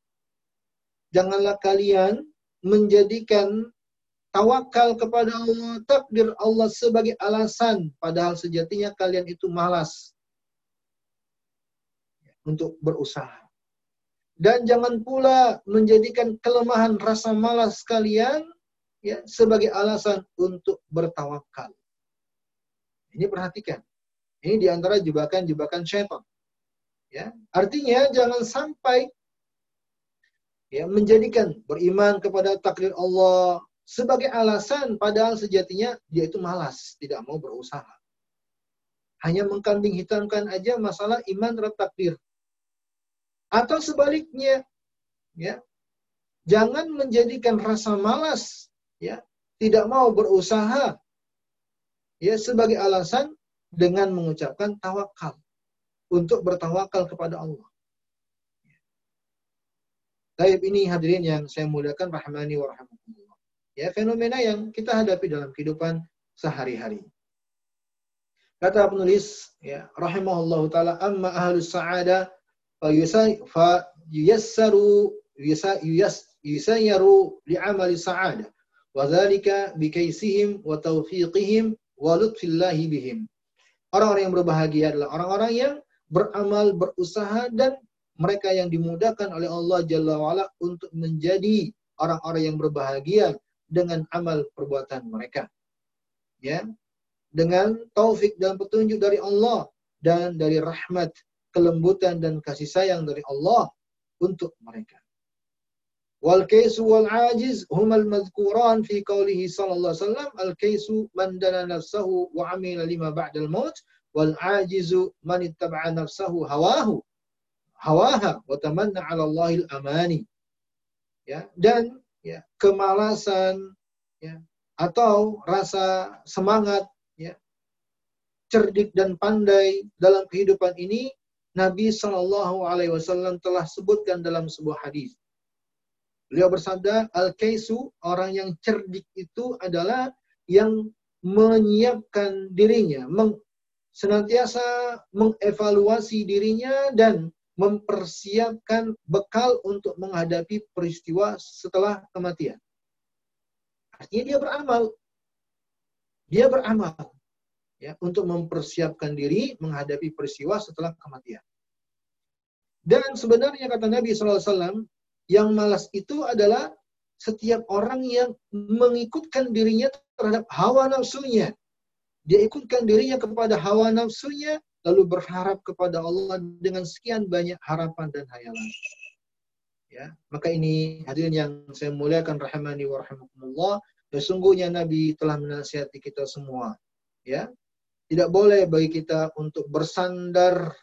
Janganlah kalian menjadikan tawakal kepada Allah, takdir Allah sebagai alasan, padahal sejatinya kalian itu malas untuk berusaha. Dan jangan pula menjadikan kelemahan rasa malas kalian ya sebagai alasan untuk bertawakal. Ini perhatikan. Ini di antara jebakan-jebakan syaitan. Ya, artinya jangan sampai ya menjadikan beriman kepada takdir Allah sebagai alasan padahal sejatinya dia itu malas, tidak mau berusaha. Hanya mengkambing hitamkan aja masalah iman terhadap takdir. Atau sebaliknya, ya, jangan menjadikan rasa malas ya tidak mau berusaha ya sebagai alasan dengan mengucapkan tawakal untuk bertawakal kepada Allah. Taib ini hadirin yang saya muliakan rahmani wa rahmatullah. Ya, fenomena yang kita hadapi dalam kehidupan sehari-hari. Kata penulis ya rahimahullah taala amma ahlus sa'ada fa yuyassaru yusayyaru li'amali sa'ada Wadzalika bikaisihim wa taufiqihim wa lutfillahi bihim. Orang-orang yang berbahagia adalah orang-orang yang beramal, berusaha dan mereka yang dimudahkan oleh Allah Jalla wa'ala untuk menjadi orang-orang yang berbahagia dengan amal perbuatan mereka. Ya, dengan taufik dan petunjuk dari Allah dan dari rahmat, kelembutan dan kasih sayang dari Allah untuk mereka. Wal kaisu wal ajiz humal madhkuran fi qawlihi sallallahu alaihi wasallam al kaisu man dana nafsahu wa amila lima ba'dal maut wal ajizu man ittaba'a nafsahu hawahu hawaha wa tamanna 'ala Allahil amani. Ya, dan ya, kemalasan ya, atau rasa semangat ya, cerdik dan pandai dalam kehidupan ini Nabi Shallallahu alaihi wasallam telah sebutkan dalam sebuah hadis. Beliau bersabda, Al-Kaisu, orang yang cerdik itu adalah yang menyiapkan dirinya, meng, senantiasa mengevaluasi dirinya dan mempersiapkan bekal untuk menghadapi peristiwa setelah kematian. Artinya dia beramal. Dia beramal ya untuk mempersiapkan diri menghadapi peristiwa setelah kematian. Dan sebenarnya kata Nabi SAW, yang malas itu adalah setiap orang yang mengikutkan dirinya terhadap hawa nafsunya. Dia ikutkan dirinya kepada hawa nafsunya, lalu berharap kepada Allah dengan sekian banyak harapan dan hayalan. Ya, maka ini hadirin yang saya muliakan rahimani wa rahimakumullah, sesungguhnya Nabi telah menasihati kita semua. Ya, tidak boleh bagi kita untuk bersandar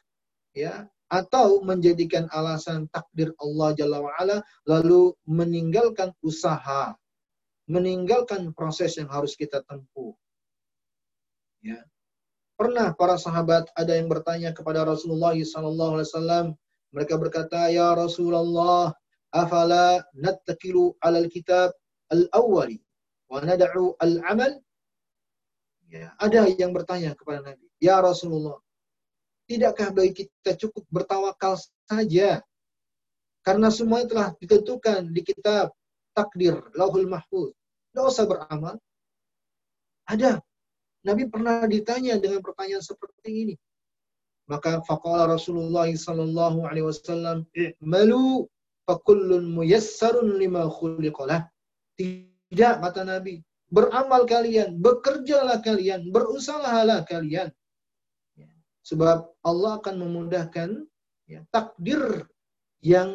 ya atau menjadikan alasan takdir Allah Jalla wa'ala lalu meninggalkan usaha, meninggalkan proses yang harus kita tempuh. Ya. Pernah para sahabat ada yang bertanya kepada Rasulullah SAW, mereka berkata, Ya Rasulullah, afala nattakilu alal kitab al-awwali wa nada'u al-amal? Ya, ada yang bertanya kepada Nabi, Ya Rasulullah, Tidakkah bagi kita cukup bertawakal saja? Karena semuanya telah ditentukan di kitab takdir, lauhul mahfuz. Tidak usah beramal. Ada. Nabi pernah ditanya dengan pertanyaan seperti ini. Maka faqala Rasulullah sallallahu alaihi wasallam, "I'malu fakullun muyassarun lima khuliqalah." Tidak kata Nabi, beramal kalian, bekerjalah kalian, berusahalah kalian. Sebab Allah akan memudahkan ya, takdir yang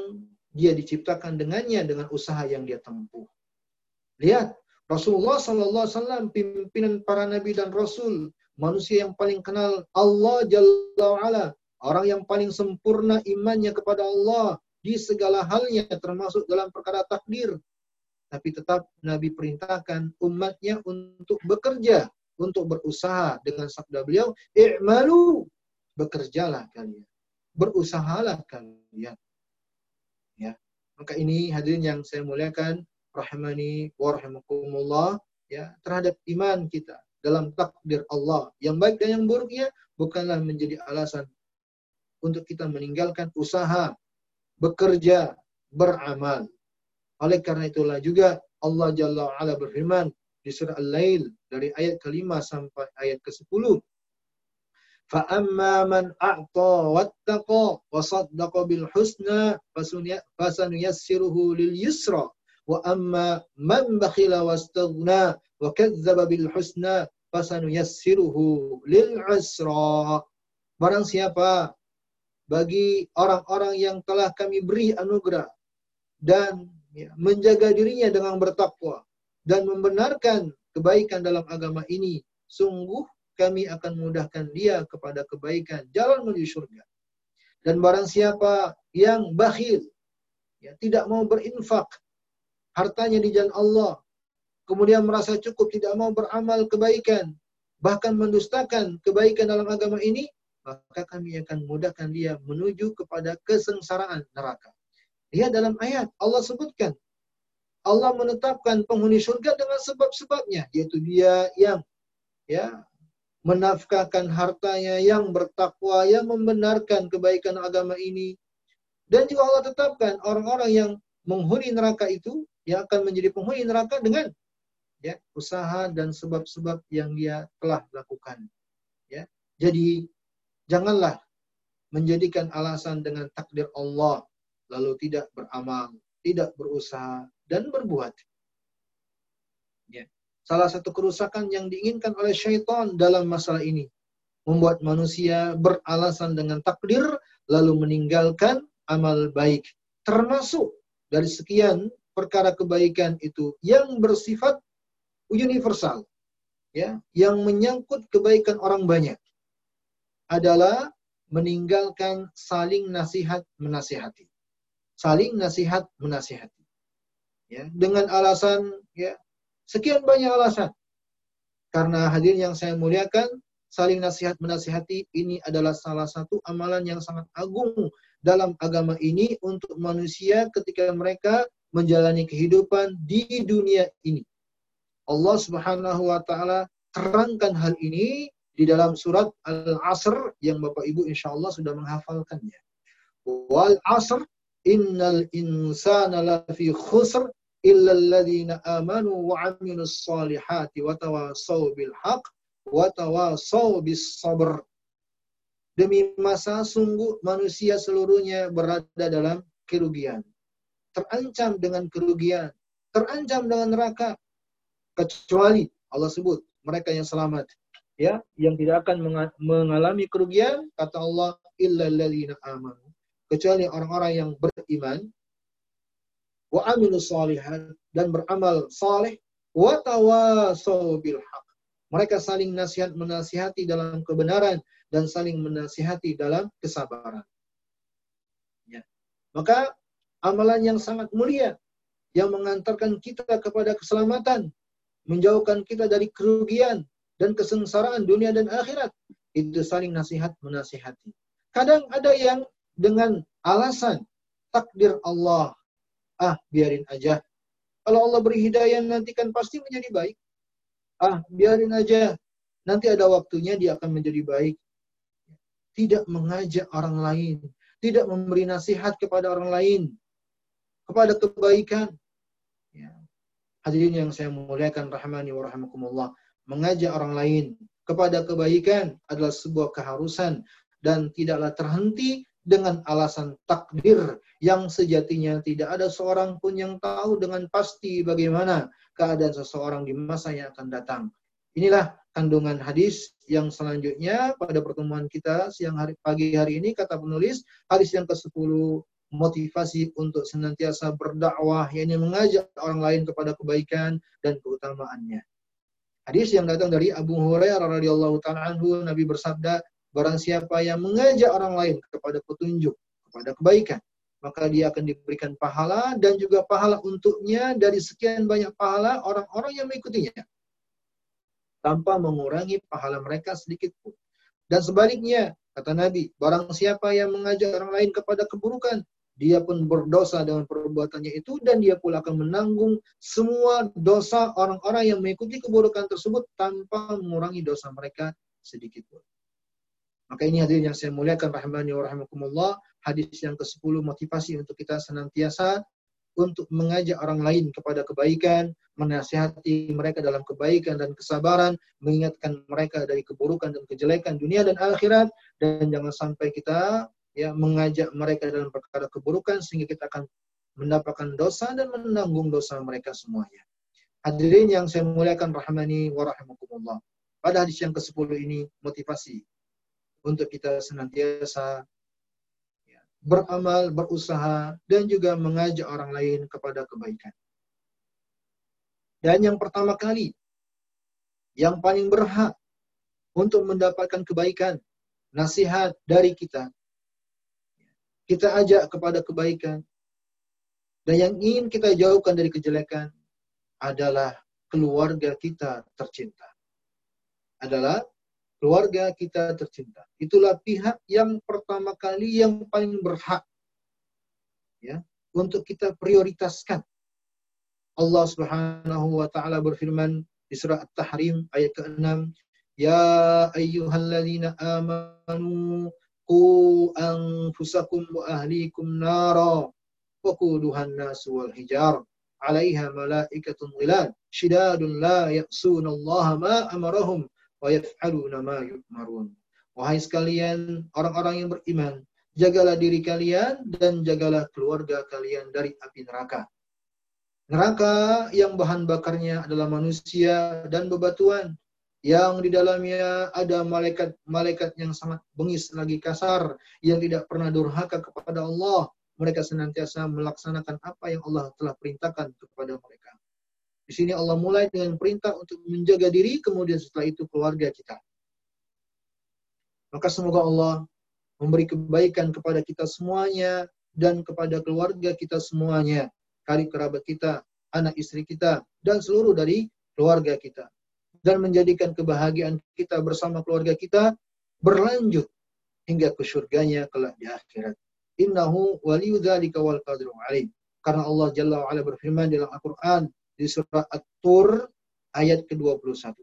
dia diciptakan dengannya dengan usaha yang dia tempuh. Lihat, Rasulullah Sallallahu Wasallam pimpinan para nabi dan rasul, manusia yang paling kenal Allah Jalla wa'ala, orang yang paling sempurna imannya kepada Allah di segala halnya termasuk dalam perkara takdir. Tapi tetap Nabi perintahkan umatnya untuk bekerja, untuk berusaha dengan sabda beliau, "I'malu bekerjalah kalian, berusahalah kalian. Ya. Maka ini hadirin yang saya muliakan, rahimani wa rahimakumullah, ya, terhadap iman kita dalam takdir Allah. Yang baik dan yang buruknya bukanlah menjadi alasan untuk kita meninggalkan usaha, bekerja, beramal. Oleh karena itulah juga Allah Jalla wa'ala berfirman di surah Al-Lail dari ayat kelima sampai ayat ke-10 فأما من أعطى واتقى وصدق بالحسنى فسنيسره لليسرى Wa من بخل bakhila وكذب wa فسنيسره bil. Barang siapa bagi orang-orang yang telah kami beri anugerah dan menjaga dirinya dengan bertakwa dan membenarkan kebaikan dalam agama ini, sungguh kami akan mudahkan dia kepada kebaikan jalan menuju surga. Dan barang siapa yang bakhil, ya, tidak mau berinfak, hartanya di jalan Allah, kemudian merasa cukup, tidak mau beramal kebaikan, bahkan mendustakan kebaikan dalam agama ini, maka kami akan mudahkan dia menuju kepada kesengsaraan neraka. Lihat dalam ayat, Allah sebutkan, Allah menetapkan penghuni surga dengan sebab-sebabnya, yaitu dia yang ya menafkahkan hartanya yang bertakwa, yang membenarkan kebaikan agama ini. Dan juga Allah tetapkan orang-orang yang menghuni neraka itu yang akan menjadi penghuni neraka dengan ya usaha dan sebab-sebab yang dia telah lakukan. Ya. Jadi janganlah menjadikan alasan dengan takdir Allah lalu tidak beramal, tidak berusaha dan berbuat. Salah satu kerusakan yang diinginkan oleh syaitan dalam masalah ini. Membuat manusia beralasan dengan takdir, lalu meninggalkan amal baik. Termasuk dari sekian perkara kebaikan itu yang bersifat universal. ya Yang menyangkut kebaikan orang banyak. Adalah meninggalkan saling nasihat menasihati. Saling nasihat menasihati. Ya, dengan alasan ya Sekian banyak alasan. Karena hadir yang saya muliakan, saling nasihat menasihati ini adalah salah satu amalan yang sangat agung dalam agama ini untuk manusia ketika mereka menjalani kehidupan di dunia ini. Allah Subhanahu wa taala terangkan hal ini di dalam surat Al-Asr yang Bapak Ibu insya Allah sudah menghafalkannya. Wal asr innal insana lafi khusr illa alladhina amanu wa amilus salihati wa tawasaw bil haq wa tawasaw bis sabr. Demi masa sungguh manusia seluruhnya berada dalam kerugian. Terancam dengan kerugian. Terancam dengan neraka. Kecuali Allah sebut mereka yang selamat. ya yang tidak akan mengalami kerugian kata Allah illa alladzina amanu kecuali orang-orang yang beriman wa amilus salihat dan beramal saleh wa tawasau bil haq mereka saling nasihat menasihati dalam kebenaran dan saling menasihati dalam kesabaran ya. maka amalan yang sangat mulia yang mengantarkan kita kepada keselamatan menjauhkan kita dari kerugian dan kesengsaraan dunia dan akhirat. Itu saling nasihat menasihati. Kadang ada yang dengan alasan takdir Allah. Ah, biarin aja. Kalau Allah beri hidayah nanti kan pasti menjadi baik. Ah, biarin aja. Nanti ada waktunya dia akan menjadi baik. Tidak mengajak orang lain. Tidak memberi nasihat kepada orang lain. Kepada kebaikan. Ya. Hadirin yang saya muliakan rahmani wa rahimakumullah mengajak orang lain kepada kebaikan adalah sebuah keharusan dan tidaklah terhenti dengan alasan takdir yang sejatinya tidak ada seorang pun yang tahu dengan pasti bagaimana keadaan seseorang di masa yang akan datang. Inilah kandungan hadis yang selanjutnya pada pertemuan kita siang hari pagi hari ini kata penulis hadis yang ke-10 motivasi untuk senantiasa berdakwah yakni mengajak orang lain kepada kebaikan dan keutamaannya. Hadis yang datang dari Abu Hurairah radhiyallahu taala anhu Nabi bersabda, barang siapa yang mengajak orang lain kepada petunjuk, kepada kebaikan, maka dia akan diberikan pahala dan juga pahala untuknya dari sekian banyak pahala orang-orang yang mengikutinya. Tanpa mengurangi pahala mereka sedikit pun. Dan sebaliknya, kata Nabi, barang siapa yang mengajak orang lain kepada keburukan, dia pun berdosa dengan perbuatannya itu dan dia pula akan menanggung semua dosa orang-orang yang mengikuti keburukan tersebut tanpa mengurangi dosa mereka sedikit pun. Maka ini hadirin yang saya muliakan rahmani wa rahimakumullah, hadis yang ke-10 motivasi untuk kita senantiasa untuk mengajak orang lain kepada kebaikan, menasihati mereka dalam kebaikan dan kesabaran, mengingatkan mereka dari keburukan dan kejelekan dunia dan akhirat, dan jangan sampai kita ya mengajak mereka dalam perkara keburukan sehingga kita akan mendapatkan dosa dan menanggung dosa mereka semuanya. Hadirin yang saya muliakan rahmani wa rahimakumullah. Pada hadis yang ke-10 ini motivasi untuk kita senantiasa ya, beramal, berusaha dan juga mengajak orang lain kepada kebaikan. Dan yang pertama kali yang paling berhak untuk mendapatkan kebaikan, nasihat dari kita kita ajak kepada kebaikan. Dan yang ingin kita jauhkan dari kejelekan adalah keluarga kita tercinta. Adalah keluarga kita tercinta. Itulah pihak yang pertama kali yang paling berhak ya untuk kita prioritaskan. Allah Subhanahu wa taala berfirman di surah At-Tahrim ayat ke-6, "Ya ayyuhalladzina amanu Qu anfusakum wa ahlikum nara waquduhan nas wal hijar 'alaiha malaikatun ghilad shidadun la ya'suna Allah ma amarahum wa yaf'aluna ma yu'marun. Wahai sekalian orang-orang yang beriman, jagalah diri kalian dan jagalah keluarga kalian dari api neraka. Neraka yang bahan bakarnya adalah manusia dan bebatuan yang di dalamnya ada malaikat-malaikat yang sangat bengis lagi kasar yang tidak pernah durhaka kepada Allah. Mereka senantiasa melaksanakan apa yang Allah telah perintahkan kepada mereka. Di sini Allah mulai dengan perintah untuk menjaga diri kemudian setelah itu keluarga kita. Maka semoga Allah memberi kebaikan kepada kita semuanya dan kepada keluarga kita semuanya. Karib kerabat kita anak istri kita dan seluruh dari keluarga kita dan menjadikan kebahagiaan kita bersama keluarga kita berlanjut hingga ke surganya kelak di akhirat. Innahu waliyu dzalika wal qadiru alim. Karena Allah Jalla wa ala berfirman dalam Al-Qur'an di surah At-Tur ayat ke-21.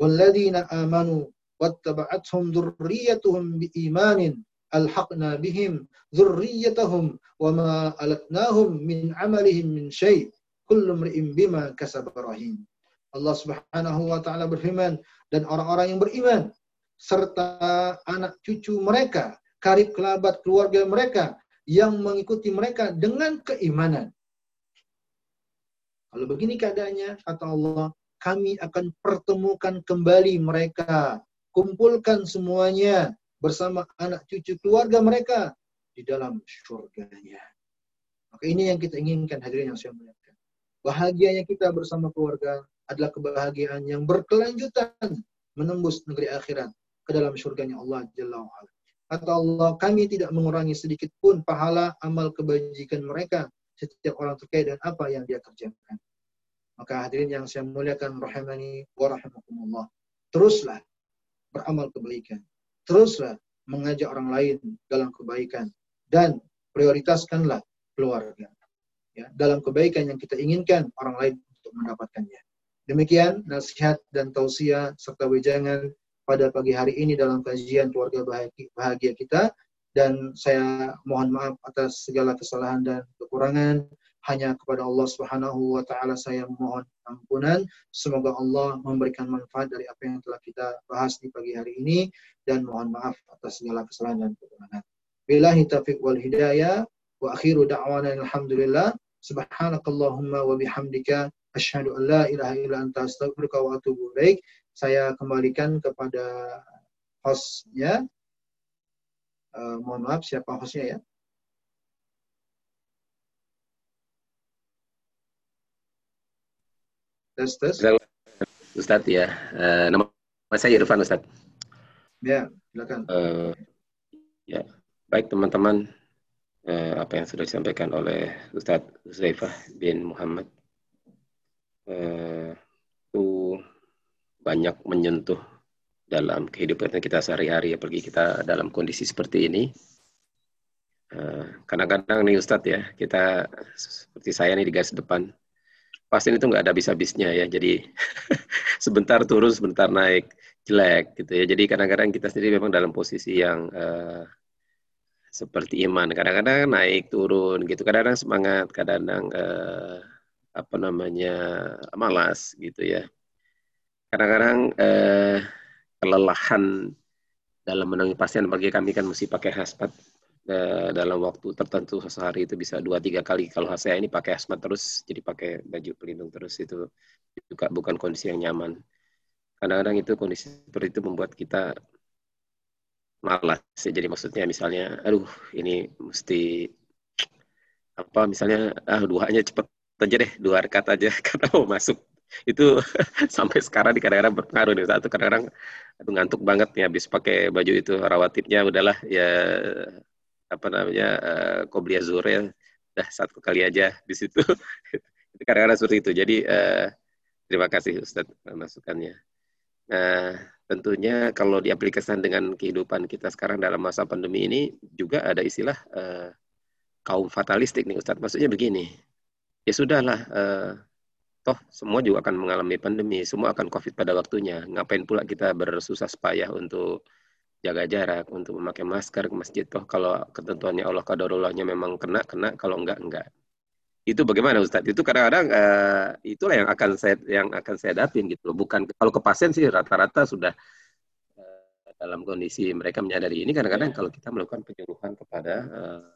Walladzina amanu wattaba'athum dzurriyyatuhum biimanin alhaqna bihim dzurriyyatahum wama alatnahum min amalihim min syai' kullu imri'in bima kasaba rahim. Allah Subhanahu wa taala berfirman dan orang-orang yang beriman serta anak cucu mereka, karib kerabat keluarga mereka yang mengikuti mereka dengan keimanan. Kalau begini keadaannya, kata Allah, kami akan pertemukan kembali mereka. Kumpulkan semuanya bersama anak cucu keluarga mereka di dalam surganya. Maka ini yang kita inginkan hadirin yang saya muliakan. Bahagianya kita bersama keluarga adalah kebahagiaan yang berkelanjutan menembus negeri akhirat ke dalam surganya Allah Jalla wa'ala. Kata Allah, kami tidak mengurangi sedikit pun pahala amal kebajikan mereka setiap orang terkait dan apa yang dia kerjakan. Maka hadirin yang saya muliakan rahimani wa rahimakumullah. Teruslah beramal kebaikan. Teruslah mengajak orang lain dalam kebaikan dan prioritaskanlah keluarga. Ya, dalam kebaikan yang kita inginkan orang lain untuk mendapatkannya. Demikian nasihat dan tausiah serta wejangan pada pagi hari ini dalam kajian keluarga bahagia kita dan saya mohon maaf atas segala kesalahan dan kekurangan hanya kepada Allah Subhanahu wa taala saya mohon ampunan. Semoga Allah memberikan manfaat dari apa yang telah kita bahas di pagi hari ini dan mohon maaf atas segala kesalahan dan kekurangan. Billahi taufiq wal hidayah wa akhiru da'wana alhamdulillah. Subhanakallahumma wa bihamdika asyhadu an la ilaha illa anta astaghfiruka wa atubu ilaik. Saya kembalikan kepada hostnya. Uh, mohon maaf siapa hostnya ya? Tes, tes. Ustadz ya, uh, nama saya Irfan Ustadz. Ya, silakan. Uh, ya, baik teman-teman, uh, apa yang sudah disampaikan oleh Ustadz Zaifah bin Muhammad uh, itu banyak menyentuh dalam kehidupan kita sehari-hari, apalagi kita dalam kondisi seperti ini. Kadang-kadang uh, nih Ustadz ya, kita seperti saya nih di garis depan, pasien itu nggak ada habis-habisnya ya. Jadi sebentar turun, sebentar naik, jelek gitu ya. Jadi kadang-kadang kita sendiri memang dalam posisi yang uh, seperti iman. Kadang-kadang naik turun gitu. Kadang-kadang semangat, kadang-kadang uh, apa namanya malas gitu ya. Kadang-kadang uh, kelelahan dalam menangani pasien bagi kami kan mesti pakai hasmat Eh, dalam waktu tertentu sehari itu bisa dua tiga kali. Kalau saya ini pakai asmat terus, jadi pakai baju pelindung terus itu juga bukan kondisi yang nyaman. Kadang-kadang itu kondisi seperti itu membuat kita malas. Jadi maksudnya misalnya, aduh ini mesti apa misalnya ah duanya cepet aja deh dua rekat aja karena mau masuk. Itu sampai sekarang di kadang-kadang berpengaruh nih. Satu kadang-kadang ngantuk banget nih habis pakai baju itu rawatibnya udahlah ya apa namanya uh, Qoblia ya. Dah satu kali aja di situ. Itu kadang-kadang seperti itu. Jadi uh, terima kasih Ustadz masukannya. Nah tentunya kalau diaplikasikan dengan kehidupan kita sekarang dalam masa pandemi ini juga ada istilah uh, kaum fatalistik nih Ustadz. Maksudnya begini ya sudahlah uh, toh semua juga akan mengalami pandemi semua akan covid pada waktunya ngapain pula kita bersusah payah untuk jaga jarak, untuk memakai masker ke masjid. Toh kalau ketentuannya Allah kadarullahnya memang kena, kena. Kalau enggak, enggak. Itu bagaimana Ustadz? Itu kadang-kadang uh, itulah yang akan saya yang akan saya dapin gitu. Bukan kalau ke pasien sih rata-rata sudah uh, dalam kondisi mereka menyadari ini. Kadang-kadang kalau kita melakukan penyuluhan kepada uh,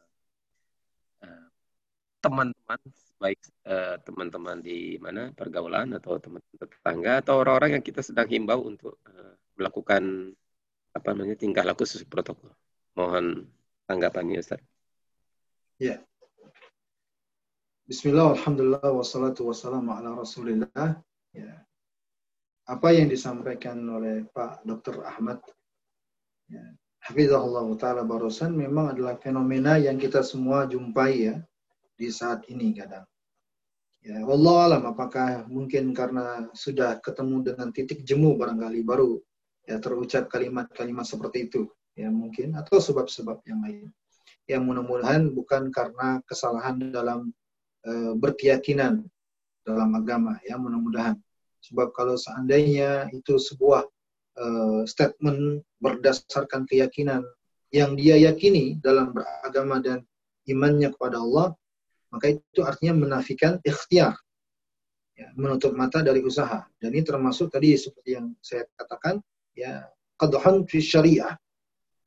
teman-teman baik teman-teman di mana pergaulan atau teman tetangga atau orang-orang yang kita sedang himbau untuk uh, melakukan apa namanya tingkah laku sesuai protokol. Mohon tanggapannya Ustaz. Ya. Bismillah, alhamdulillah, wassalatu wassalamu ala rasulillah. Ya. Apa yang disampaikan oleh Pak Dr. Ahmad, ya, Hafizahullah Ta'ala barusan memang adalah fenomena yang kita semua jumpai ya di saat ini kadang. Ya, Allah alam apakah mungkin karena sudah ketemu dengan titik jemu barangkali baru ya terucap kalimat-kalimat seperti itu ya mungkin atau sebab-sebab yang lain yang mudah-mudahan bukan karena kesalahan dalam e, berkeyakinan dalam agama ya mudah-mudahan sebab kalau seandainya itu sebuah e, statement berdasarkan keyakinan yang dia yakini dalam beragama dan imannya kepada Allah maka itu artinya menafikan ikhtiar ya, menutup mata dari usaha dan ini termasuk tadi seperti yang saya katakan ya qadhan fi syariah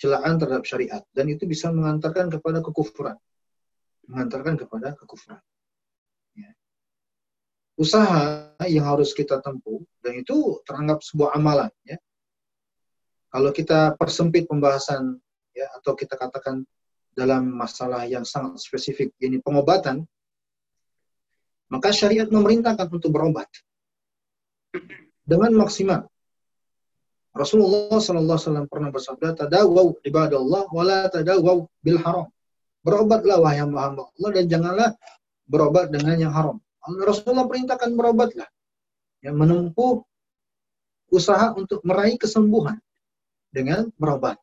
celaan terhadap syariat dan itu bisa mengantarkan kepada kekufuran mengantarkan kepada kekufuran ya. usaha yang harus kita tempuh dan itu teranggap sebuah amalan ya. Kalau kita persempit pembahasan ya atau kita katakan dalam masalah yang sangat spesifik ini pengobatan maka syariat memerintahkan untuk berobat dengan maksimal. Rasulullah Wasallam pernah bersabda, "Tadawau ibadallah, wala tadawau bil haram." Berobatlah wahai hamba-hamba Allah dan janganlah berobat dengan yang haram. Rasulullah perintahkan berobatlah. Yang menempuh usaha untuk meraih kesembuhan dengan berobat.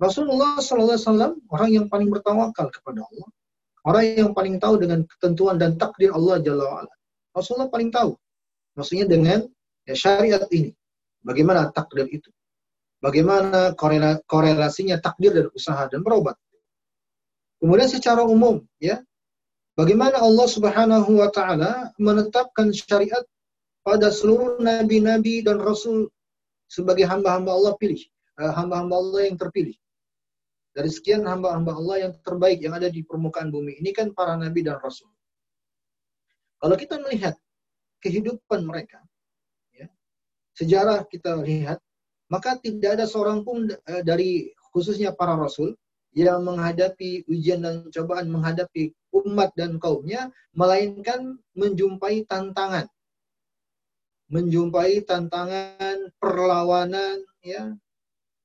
Rasulullah SAW orang yang paling bertawakal kepada Allah. Orang yang paling tahu dengan ketentuan dan takdir Allah Jalla wa'ala. Rasulullah paling tahu. Maksudnya dengan ya, syariat ini. Bagaimana takdir itu. Bagaimana korelasinya takdir dan usaha dan berobat. Kemudian secara umum, ya, Bagaimana Allah Subhanahu wa taala menetapkan syariat pada seluruh nabi-nabi dan rasul sebagai hamba-hamba Allah pilih, eh, hamba-hamba Allah yang terpilih. Dari sekian hamba-hamba Allah yang terbaik yang ada di permukaan bumi. Ini kan para nabi dan rasul. Kalau kita melihat kehidupan mereka, ya, sejarah kita lihat, maka tidak ada seorang pun eh, dari khususnya para rasul yang menghadapi ujian dan cobaan menghadapi umat dan kaumnya melainkan menjumpai tantangan. Menjumpai tantangan perlawanan ya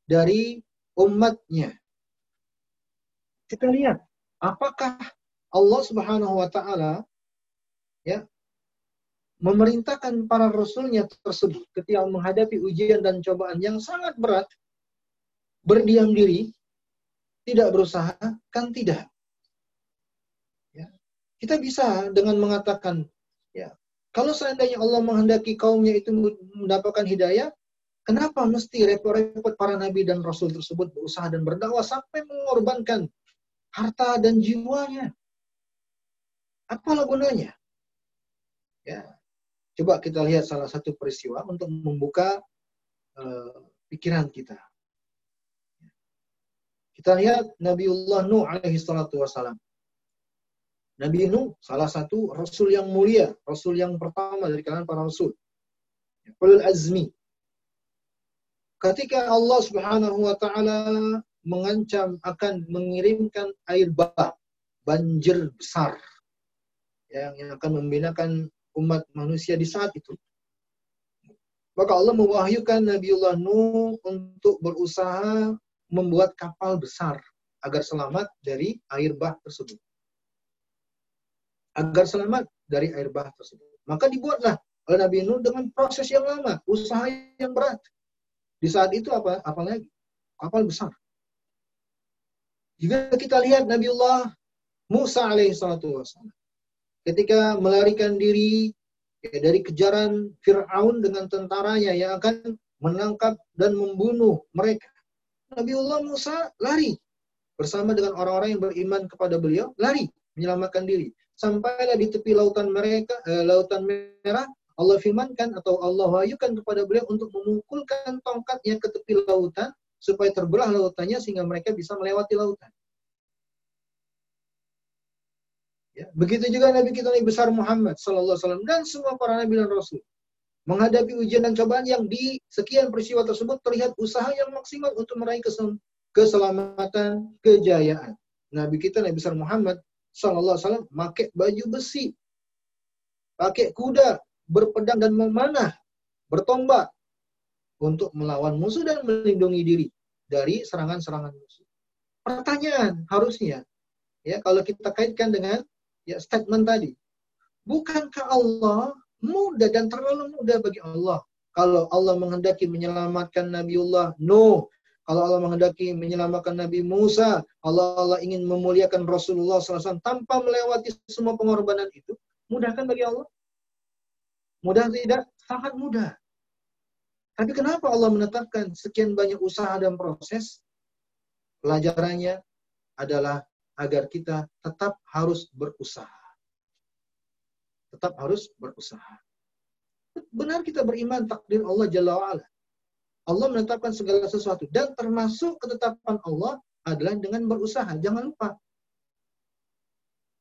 dari umatnya kita lihat apakah Allah Subhanahu wa taala ya memerintahkan para rasulnya tersebut ketika menghadapi ujian dan cobaan yang sangat berat berdiam diri tidak berusaha? Kan tidak. Ya. Kita bisa dengan mengatakan, ya, kalau seandainya Allah menghendaki kaumnya itu mendapatkan hidayah, kenapa mesti repot-repot para nabi dan rasul tersebut berusaha dan berdakwah sampai mengorbankan harta dan jiwanya? Apalah gunanya? Ya, coba kita lihat salah satu peristiwa untuk membuka uh, pikiran kita. Kita lihat Nabiullah Nuh alaihi salatu wasalam. Nabi Nuh salah satu rasul yang mulia, rasul yang pertama dari kalangan para rasul. Ulul azmi. Ketika Allah Subhanahu wa taala mengancam akan mengirimkan air bah, banjir besar yang, yang akan membinakan umat manusia di saat itu. Maka Allah mewahyukan Nabiullah Nuh untuk berusaha membuat kapal besar agar selamat dari air bah tersebut. Agar selamat dari air bah tersebut. Maka dibuatlah oleh Nabi Nuh dengan proses yang lama, usaha yang berat. Di saat itu apa apalagi? Kapal besar. Jika kita lihat Nabiullah Musa alaihissalatu wassalam ketika melarikan diri ya, dari kejaran Fir'aun dengan tentaranya yang akan menangkap dan membunuh mereka. Nabiullah Musa lari bersama dengan orang-orang yang beriman kepada beliau, lari menyelamatkan diri. Sampailah di tepi lautan mereka, eh, lautan merah, Allah firmankan atau Allah wahyukan kepada beliau untuk memukulkan tongkatnya ke tepi lautan supaya terbelah lautannya sehingga mereka bisa melewati lautan. Ya, begitu juga Nabi kita Nabi besar Muhammad Sallallahu Alaihi Wasallam dan semua para nabi dan rasul menghadapi ujian dan cobaan yang di sekian peristiwa tersebut terlihat usaha yang maksimal untuk meraih keselamatan, kejayaan. Nabi kita Nabi besar Muhammad sallallahu alaihi wasallam pakai baju besi, pakai kuda, berpedang dan memanah, bertombak untuk melawan musuh dan melindungi diri dari serangan-serangan musuh. Pertanyaan harusnya ya kalau kita kaitkan dengan ya statement tadi, bukankah Allah mudah dan terlalu mudah bagi Allah. Kalau Allah menghendaki menyelamatkan Nabiullah Nuh, kalau Allah menghendaki menyelamatkan Nabi Musa, Allah Allah ingin memuliakan Rasulullah SAW tanpa melewati semua pengorbanan itu, mudah kan bagi Allah? Mudah tidak? Sangat mudah. Tapi kenapa Allah menetapkan sekian banyak usaha dan proses? Pelajarannya adalah agar kita tetap harus berusaha tetap harus berusaha. Benar kita beriman takdir Allah Jalla wa'ala. Allah menetapkan segala sesuatu. Dan termasuk ketetapan Allah adalah dengan berusaha. Jangan lupa.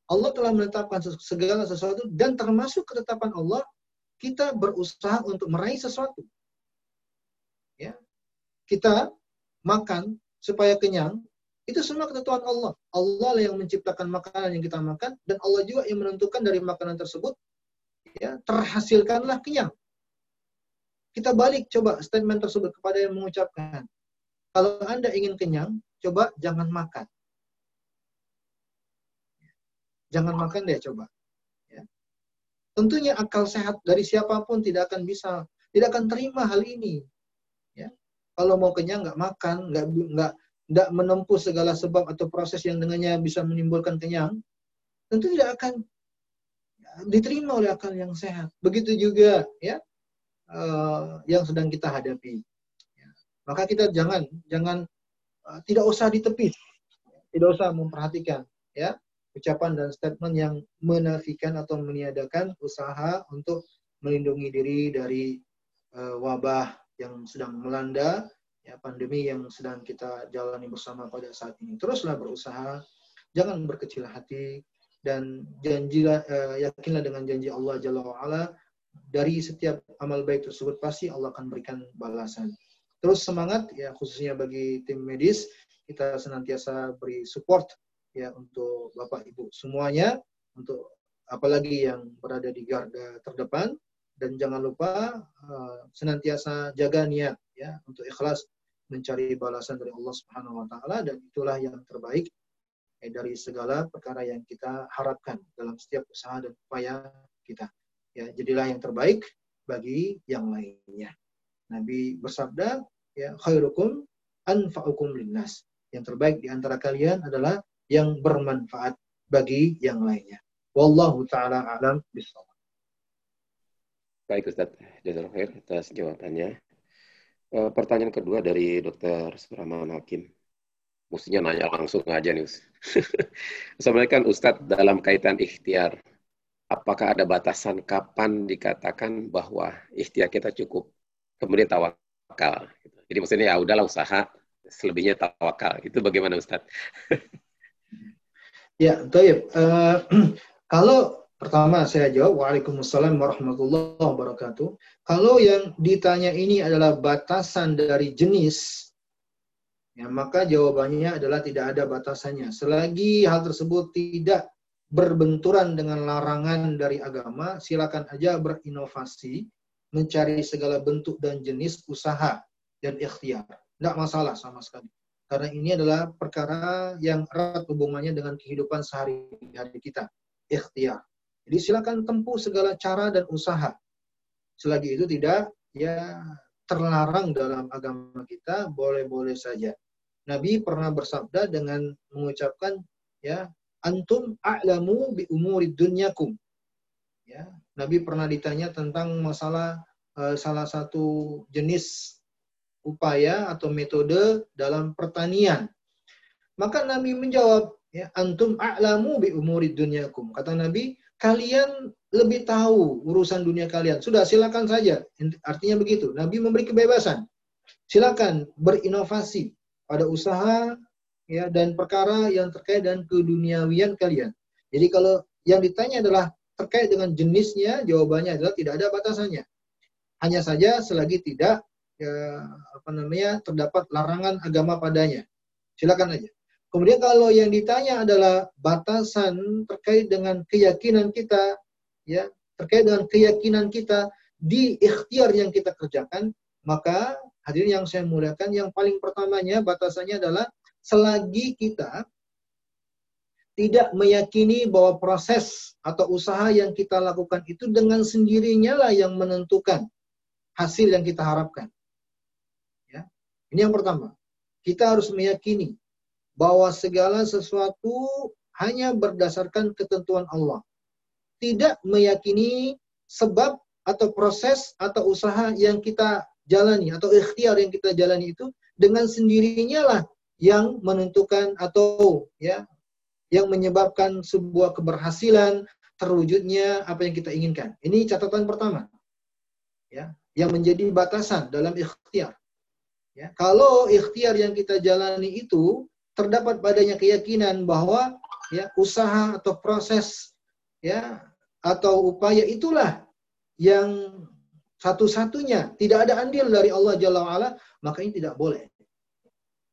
Allah telah menetapkan segala sesuatu dan termasuk ketetapan Allah kita berusaha untuk meraih sesuatu. Kita makan supaya kenyang, itu semua ketentuan Allah. Allah lah yang menciptakan makanan yang kita makan dan Allah juga yang menentukan dari makanan tersebut ya terhasilkanlah kenyang. Kita balik coba statement tersebut kepada yang mengucapkan. Kalau Anda ingin kenyang, coba jangan makan. Jangan makan deh coba. Ya. Tentunya akal sehat dari siapa pun tidak akan bisa, tidak akan terima hal ini. Kalau mau kenyang nggak makan, nggak nggak nggak menempuh segala sebab atau proses yang dengannya bisa menimbulkan kenyang, tentu tidak akan diterima oleh akal yang sehat. Begitu juga ya uh, yang sedang kita hadapi. Ya. Maka kita jangan jangan uh, tidak usah ditepis, tidak usah memperhatikan ya ucapan dan statement yang menafikan atau meniadakan usaha untuk melindungi diri dari uh, wabah yang sedang melanda, ya pandemi yang sedang kita jalani bersama pada saat ini. Teruslah berusaha, jangan berkecil hati dan janjilah uh, yakinlah dengan janji Allah Jalla wa'ala dari setiap amal baik tersebut pasti Allah akan berikan balasan. Terus semangat ya khususnya bagi tim medis kita senantiasa beri support ya untuk Bapak Ibu semuanya untuk apalagi yang berada di garda terdepan dan jangan lupa uh, senantiasa jaga niat ya untuk ikhlas mencari balasan dari Allah Subhanahu wa taala dan itulah yang terbaik eh, dari segala perkara yang kita harapkan dalam setiap usaha dan upaya kita. Ya, jadilah yang terbaik bagi yang lainnya. Nabi bersabda, ya khairukum anfa'ukum linnas. Yang terbaik di antara kalian adalah yang bermanfaat bagi yang lainnya. Wallahu taala alam bisawab. Baik Ustaz, jazakallahu khair atas jawabannya. E, pertanyaan kedua dari Dr. Surahman Hakim. Mestinya nanya langsung aja nih Ustaz. Assalamualaikum Ustadz, dalam kaitan ikhtiar, apakah ada batasan kapan dikatakan bahwa ikhtiar kita cukup, kemudian tawakal? Jadi maksudnya ya udahlah usaha, selebihnya tawakal. Itu bagaimana Ustadz? Ya, Taib. Uh, kalau pertama saya jawab, Waalaikumsalam warahmatullahi wabarakatuh. Kalau yang ditanya ini adalah batasan dari jenis, ya maka jawabannya adalah tidak ada batasannya. Selagi hal tersebut tidak berbenturan dengan larangan dari agama, silakan aja berinovasi, mencari segala bentuk dan jenis usaha dan ikhtiar. Tidak masalah sama sekali. Karena ini adalah perkara yang erat hubungannya dengan kehidupan sehari-hari kita. Ikhtiar. Jadi silakan tempuh segala cara dan usaha. Selagi itu tidak ya terlarang dalam agama kita, boleh-boleh saja. Nabi pernah bersabda dengan mengucapkan ya antum a'lamu bi umuri dunyakum. Ya, Nabi pernah ditanya tentang masalah uh, salah satu jenis upaya atau metode dalam pertanian. Maka Nabi menjawab, ya, antum a'lamu bi umuri dunyakum. Kata Nabi, kalian lebih tahu urusan dunia kalian. Sudah silakan saja. Artinya begitu. Nabi memberi kebebasan. Silakan berinovasi pada usaha ya dan perkara yang terkait dengan keduniawian kalian. Jadi kalau yang ditanya adalah terkait dengan jenisnya, jawabannya adalah tidak ada batasannya. Hanya saja selagi tidak ya, apa namanya terdapat larangan agama padanya. Silakan aja. Kemudian kalau yang ditanya adalah batasan terkait dengan keyakinan kita, ya terkait dengan keyakinan kita di ikhtiar yang kita kerjakan, maka hadirin yang saya muliakan, yang paling pertamanya batasannya adalah selagi kita tidak meyakini bahwa proses atau usaha yang kita lakukan itu dengan sendirinya lah yang menentukan hasil yang kita harapkan. Ini yang pertama. Kita harus meyakini bahwa segala sesuatu hanya berdasarkan ketentuan Allah. Tidak meyakini sebab atau proses atau usaha yang kita jalani atau ikhtiar yang kita jalani itu dengan sendirinya lah yang menentukan atau ya yang menyebabkan sebuah keberhasilan terwujudnya apa yang kita inginkan. Ini catatan pertama. Ya, yang menjadi batasan dalam ikhtiar. Ya, kalau ikhtiar yang kita jalani itu terdapat padanya keyakinan bahwa ya usaha atau proses ya atau upaya itulah yang satu-satunya tidak ada andil dari Allah Jalla wa'ala, maka ini tidak boleh.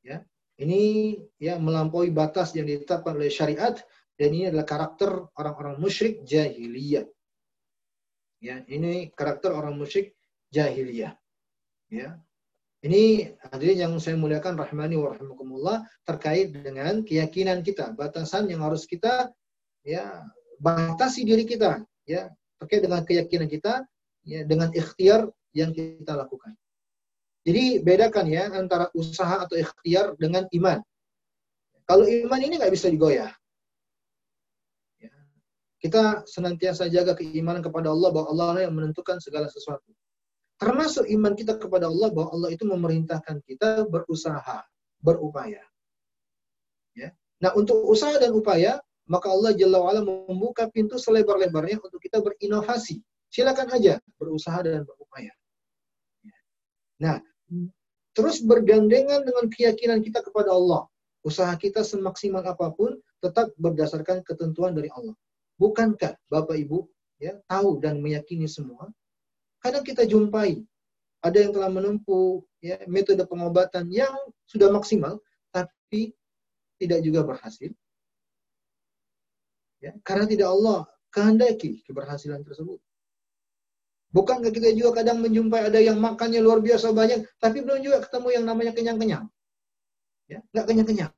Ya. Ini ya melampaui batas yang ditetapkan oleh syariat dan ini adalah karakter orang-orang musyrik jahiliyah. Ya, ini karakter orang musyrik jahiliyah. Ya. Ini hadirin yang saya muliakan rahmani wa rahimakumullah terkait dengan keyakinan kita, batasan yang harus kita ya batasi diri kita ya terkait dengan keyakinan kita ya dengan ikhtiar yang kita lakukan. Jadi bedakan ya antara usaha atau ikhtiar dengan iman. Kalau iman ini nggak bisa digoyah. Ya. Kita senantiasa jaga keimanan kepada Allah bahwa Allah yang menentukan segala sesuatu. Termasuk iman kita kepada Allah bahwa Allah itu memerintahkan kita berusaha, berupaya. Ya. Nah, untuk usaha dan upaya, maka Allah Jalla wa'ala membuka pintu selebar-lebarnya untuk kita berinovasi. Silakan aja berusaha dan berupaya. Ya. Nah, terus bergandengan dengan keyakinan kita kepada Allah. Usaha kita semaksimal apa pun tetap berdasarkan ketentuan dari Allah. Bukankah Bapak Ibu ya tahu dan meyakini semua kadang kita jumpai ada yang telah menempuh ya, metode pengobatan yang sudah maksimal, tapi tidak juga berhasil. Ya, karena tidak Allah kehendaki keberhasilan tersebut. Bukankah kita juga kadang menjumpai ada yang makannya luar biasa banyak, tapi belum juga ketemu yang namanya kenyang-kenyang. Ya, nggak kenyang-kenyang.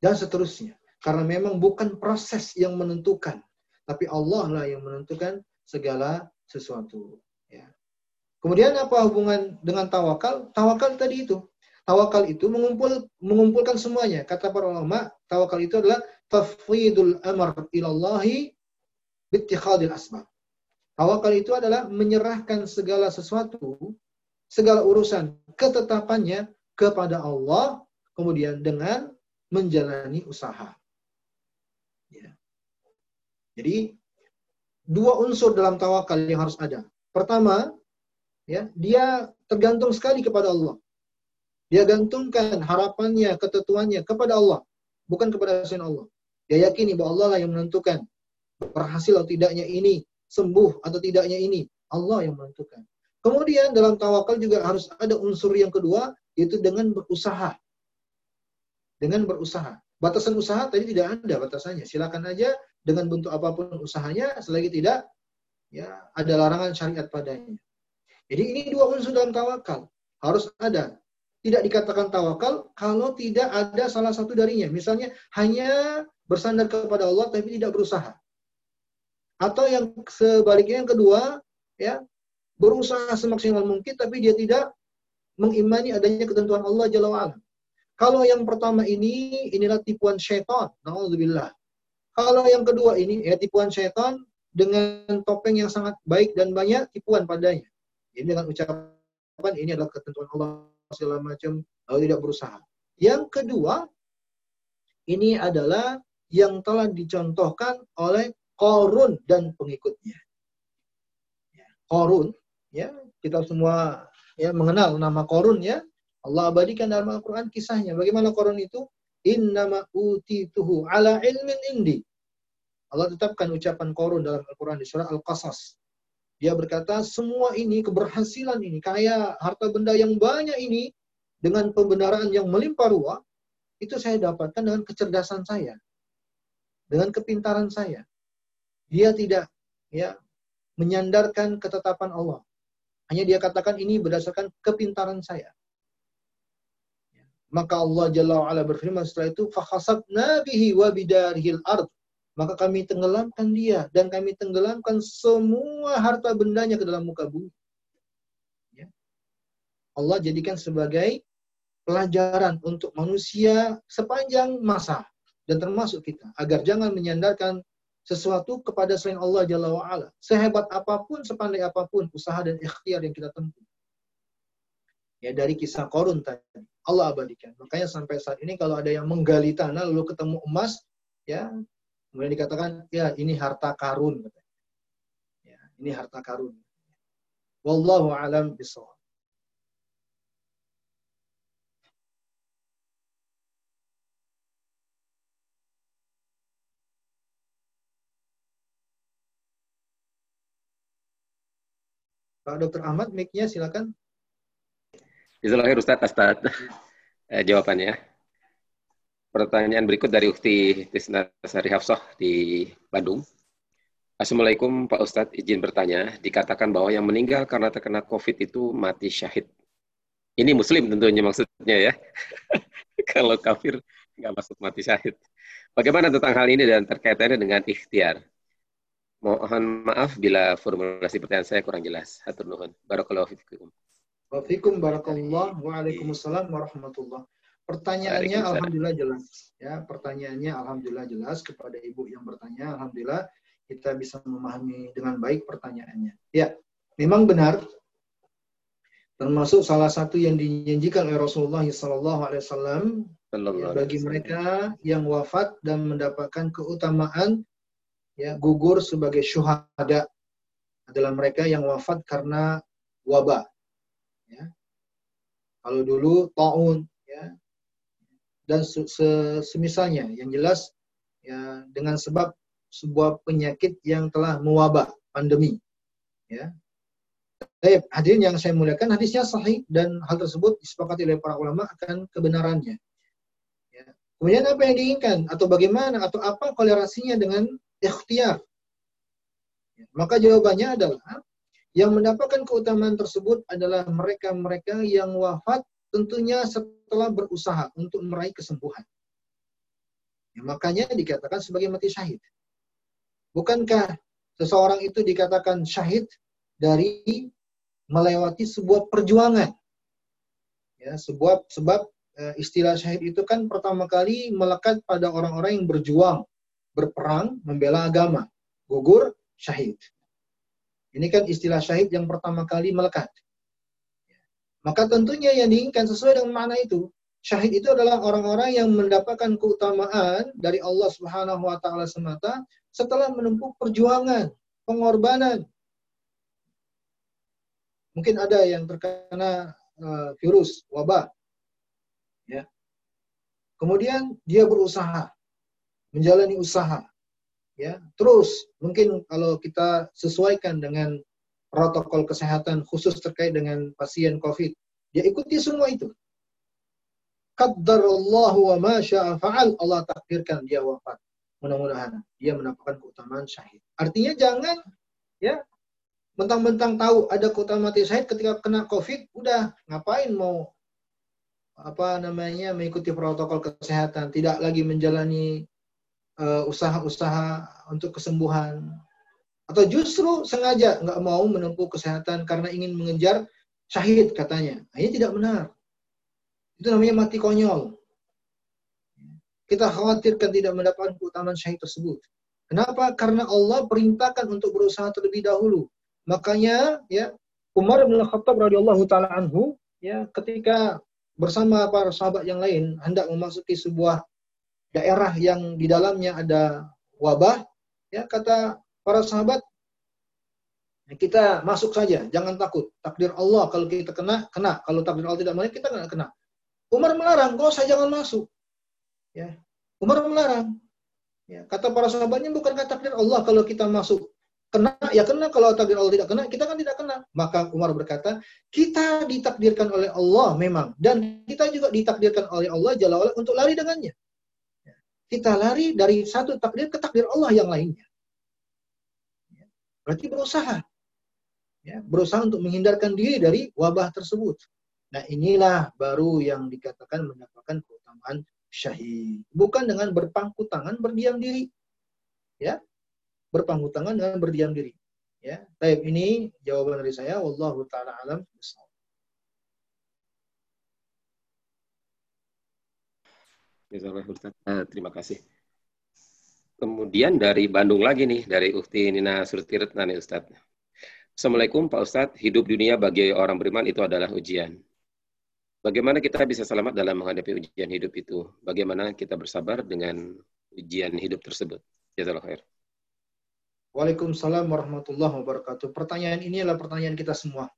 Dan seterusnya. Karena memang bukan proses yang menentukan, tapi Allah lah yang menentukan segala sesuatu. Ya. Kemudian apa hubungan dengan tawakal? Tawakal tadi itu. Tawakal itu mengumpul mengumpulkan semuanya. Kata para ulama, tawakal itu adalah tafwidul amr ilallahi bittikhadil asbab. Tawakal itu adalah menyerahkan segala sesuatu, segala urusan, ketetapannya kepada Allah, kemudian dengan menjalani usaha. Ya. Jadi dua unsur dalam tawakal yang harus ada. Pertama, ya, dia tergantung sekali kepada Allah. Dia gantungkan harapannya, ketentuannya kepada Allah, bukan kepada selain Allah. Dia yakini bahwa Allah lah yang menentukan berhasil atau tidaknya ini, sembuh atau tidaknya ini, Allah yang menentukan. Kemudian dalam tawakal juga harus ada unsur yang kedua, yaitu dengan berusaha. Dengan berusaha. Batasan usaha tadi tidak ada batasannya. Silakan aja dengan bentuk apa pun usahanya selagi tidak ya ada larangan syariat padanya. Jadi ini dua unsur dalam tawakal harus ada. Tidak dikatakan tawakal kalau tidak ada salah satu darinya. Misalnya hanya bersandar kepada Allah tapi tidak berusaha. Atau yang sebaliknya yang kedua ya berusaha semaksimal mungkin tapi dia tidak mengimani adanya ketentuan Allah Jalla wa'ala. Kalau yang pertama ini inilah tipuan syaitan. Nauzubillah. Kalau yang kedua ini ya tipuan setan dengan topeng yang sangat baik dan banyak tipuan padanya. Ini dengan ucapan ini adalah ketentuan Allah segala macam lalu tidak berusaha. Yang kedua ini adalah yang telah dicontohkan oleh Korun dan pengikutnya. Ya, Korun, ya kita semua ya mengenal nama Korun ya. Allah abadikan dalam Al-Quran kisahnya. Bagaimana Korun itu? Innama utituhu ala ilmin indi. Allah tetapkan ucapan korun dalam Al-Quran di surah Al-Qasas. Dia berkata, semua ini, keberhasilan ini, kaya harta benda yang banyak ini, dengan pembenaran yang melimpah ruah, itu saya dapatkan dengan kecerdasan saya. Dengan kepintaran saya. Dia tidak ya menyandarkan ketetapan Allah. Hanya dia katakan ini berdasarkan kepintaran saya. Maka Allah Jalla wa'ala berfirman setelah itu, فَخَسَبْنَا بِهِ وَبِدَارِهِ الْأَرْضِ Maka kami tenggelamkan dia dan kami tenggelamkan semua harta bendanya ke dalam muka bumi. Ya. Allah jadikan sebagai pelajaran untuk manusia sepanjang masa dan termasuk kita agar jangan menyandarkan sesuatu kepada selain Allah Jalla wa'ala. Sehebat apapun, sepandai apapun usaha dan ikhtiar yang kita tempuh. Ya dari kisah korun tadi. Allah abadikan. Makanya sampai saat ini kalau ada yang menggali tanah lalu ketemu emas, ya kemudian dikatakan ya ini harta karun. Ya, ini harta karun. Wallahu alam bisawab. Pak Dr. Ahmad, mic-nya silakan. Bismillahirrahmanirrahim Ustaz, Ustaz. Eh, jawabannya. Pertanyaan berikut dari Ukti Tisna Sari Hafsah di Bandung. Assalamualaikum Pak Ustadz, izin bertanya. Dikatakan bahwa yang meninggal karena terkena COVID itu mati syahid. Ini muslim tentunya maksudnya ya. Kalau kafir nggak masuk mati syahid. Bagaimana tentang hal ini dan terkaitannya dengan ikhtiar? Mohon maaf bila formulasi pertanyaan saya kurang jelas. Hatur nuhun. Barakallahu fiikum. Waalaikum barakallah. Waalaikumsalam warahmatullah. Pertanyaannya alhamdulillah jelas. Ya, pertanyaannya alhamdulillah jelas kepada ibu yang bertanya. Alhamdulillah kita bisa memahami dengan baik pertanyaannya. Ya, memang benar. Termasuk salah satu yang dijanjikan oleh Rasulullah SAW ya, bagi mereka yang wafat dan mendapatkan keutamaan ya gugur sebagai syuhada adalah mereka yang wafat karena wabah. Ya. Kalau dulu taun ya dan semisalnya yang jelas ya dengan sebab sebuah penyakit yang telah mewabah pandemi ya Baik, hadirin yang saya muliakan, hadisnya sahih dan hal tersebut disepakati oleh para ulama akan kebenarannya. Ya. Kemudian apa yang diinginkan atau bagaimana atau apa kolerasinya dengan ikhtiar. Maka jawabannya adalah yang mendapatkan keutamaan tersebut adalah mereka-mereka yang wafat tentunya setelah berusaha untuk meraih kesembuhan. Ya, makanya dikatakan sebagai mati syahid. Bukankah seseorang itu dikatakan syahid dari melewati sebuah perjuangan? Ya, sebuah sebab eh, istilah syahid itu kan pertama kali melekat pada orang-orang yang berjuang berperang membela agama. Gugur, syahid. Ini kan istilah syahid yang pertama kali melekat. Maka tentunya yang diinginkan sesuai dengan makna itu. Syahid itu adalah orang-orang yang mendapatkan keutamaan dari Allah Subhanahu wa taala semata setelah menempuh perjuangan, pengorbanan. Mungkin ada yang terkena uh, virus, wabah. Ya. Kemudian dia berusaha menjalani usaha. Ya, terus mungkin kalau kita sesuaikan dengan protokol kesehatan khusus terkait dengan pasien COVID, dia ikuti semua itu. Qaddarallahu wa ma fa'al. Allah takdirkan dia wafat. Mudah-mudahan dia mendapatkan keutamaan syahid. Artinya jangan ya mentang-mentang tahu ada keutamaan mati syahid ketika kena COVID, udah ngapain mau apa namanya mengikuti protokol kesehatan, tidak lagi menjalani usaha-usaha uh, untuk kesembuhan atau justru sengaja nggak mau menempuh kesehatan karena ingin mengejar syahid katanya. Nah, ini tidak benar. Itu namanya mati konyol. Kita khawatirkan tidak mendapatkan keutamaan syahid tersebut. Kenapa? Karena Allah perintahkan untuk berusaha terlebih dahulu. Makanya ya Umar bin Khattab radhiyallahu taala anhu ya ketika bersama para sahabat yang lain hendak memasuki sebuah daerah yang di dalamnya ada wabah, ya kata para sahabat, kita masuk saja, jangan takut. Takdir Allah kalau kita kena, kena. Kalau takdir Allah tidak mau, kita nggak kena. Umar melarang, kau saya jangan masuk. Ya, Umar melarang. Ya, kata para sahabatnya bukan kata takdir Allah kalau kita masuk kena ya kena kalau takdir Allah tidak kena kita kan tidak kena maka Umar berkata kita ditakdirkan oleh Allah memang dan kita juga ditakdirkan oleh Allah jalla untuk lari dengannya kita lari dari satu takdir ke takdir Allah yang lainnya. Berarti berusaha. Ya, berusaha untuk menghindarkan diri dari wabah tersebut. Nah inilah baru yang dikatakan mendapatkan keutamaan syahid. Bukan dengan berpangku tangan berdiam diri. Ya, berpangku tangan dengan berdiam diri. Ya, Taib ini jawaban dari saya. Wallahu taala alam. Uh, terima kasih. Kemudian dari Bandung lagi nih, dari Ukti Nina Surtiret nih Ustaz. Assalamualaikum Pak Ustadz, hidup dunia bagi orang beriman itu adalah ujian. Bagaimana kita bisa selamat dalam menghadapi ujian hidup itu? Bagaimana kita bersabar dengan ujian hidup tersebut? Jazakallah khair. Waalaikumsalam warahmatullahi wabarakatuh. Pertanyaan ini adalah pertanyaan kita semua.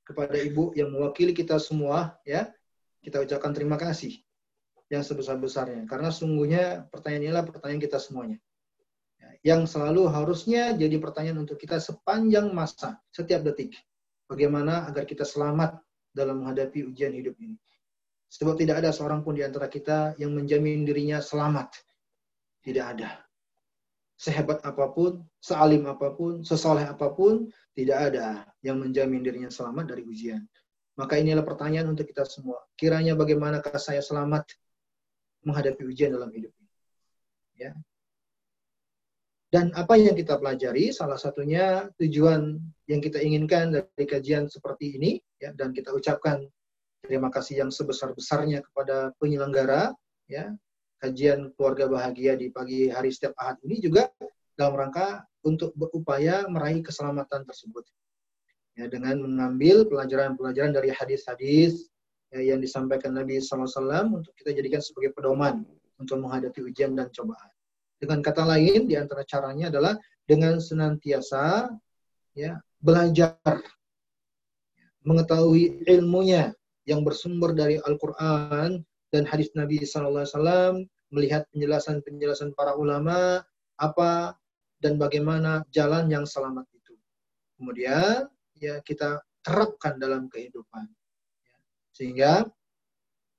Kepada Ibu yang mewakili kita semua, ya kita ucapkan terima kasih yang sebesar-besarnya. Karena sungguhnya pertanyaan inilah pertanyaan kita semuanya. Ya, yang selalu harusnya jadi pertanyaan untuk kita sepanjang masa, setiap detik. bagaimana agar kita selamat dalam menghadapi ujian hidup ini. Sebab tidak ada seorang pun di antara kita yang menjamin dirinya selamat. Tidak ada. Sehebat apa pun, sealim apa pun, sesoleh apa pun, tidak ada yang menjamin dirinya selamat dari ujian. Maka inilah pertanyaan untuk kita semua. Kiranya bagaimanakah saya selamat menghadapi ujian dalam hidup ini? Ya. Dan apa yang kita pelajari, salah satunya tujuan yang kita inginkan dari kajian seperti ini, ya, dan kita ucapkan terima kasih yang sebesar-besarnya kepada penyelenggara, ya, kajian keluarga bahagia di pagi hari setiap ahad ini juga dalam rangka untuk berupaya meraih keselamatan tersebut. Ya, dengan mengambil pelajaran-pelajaran dari hadis-hadis yang disampaikan Nabi SAW untuk kita jadikan sebagai pedoman untuk menghadapi ujian dan cobaan. Dengan kata lain, di antara caranya adalah dengan senantiasa ya belajar, mengetahui ilmunya yang bersumber dari Al-Quran dan hadis Nabi SAW, melihat penjelasan-penjelasan para ulama, apa dan bagaimana jalan yang selamat itu. Kemudian ya kita terapkan dalam kehidupan. Sehingga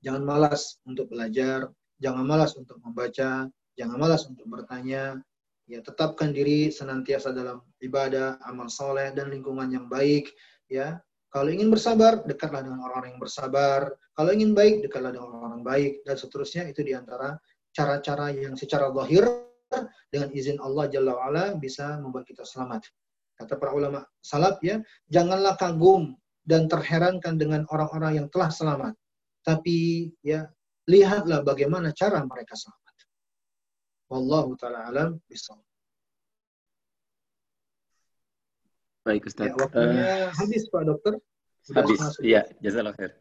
jangan malas untuk belajar, jangan malas untuk membaca, Jangan malas untuk bertanya. Ya, tetapkan diri senantiasa dalam ibadah, amal soleh, dan lingkungan yang baik. Ya, kalau ingin bersabar, dekatlah dengan orang-orang yang bersabar. Kalau ingin baik, dekatlah dengan orang-orang baik. Dan seterusnya itu di antara cara-cara yang secara zahir dengan izin Allah Jalla wa'ala bisa membuat kita selamat. Kata para ulama salaf ya, janganlah kagum dan terherankan dengan orang-orang yang telah selamat. Tapi ya, lihatlah bagaimana cara mereka selamat. Wallahu taala alam bisawab. Baik Ustaz. Ya, waktunya uh, habis Pak Dokter. Sudah habis. Iya, jazakallah khair.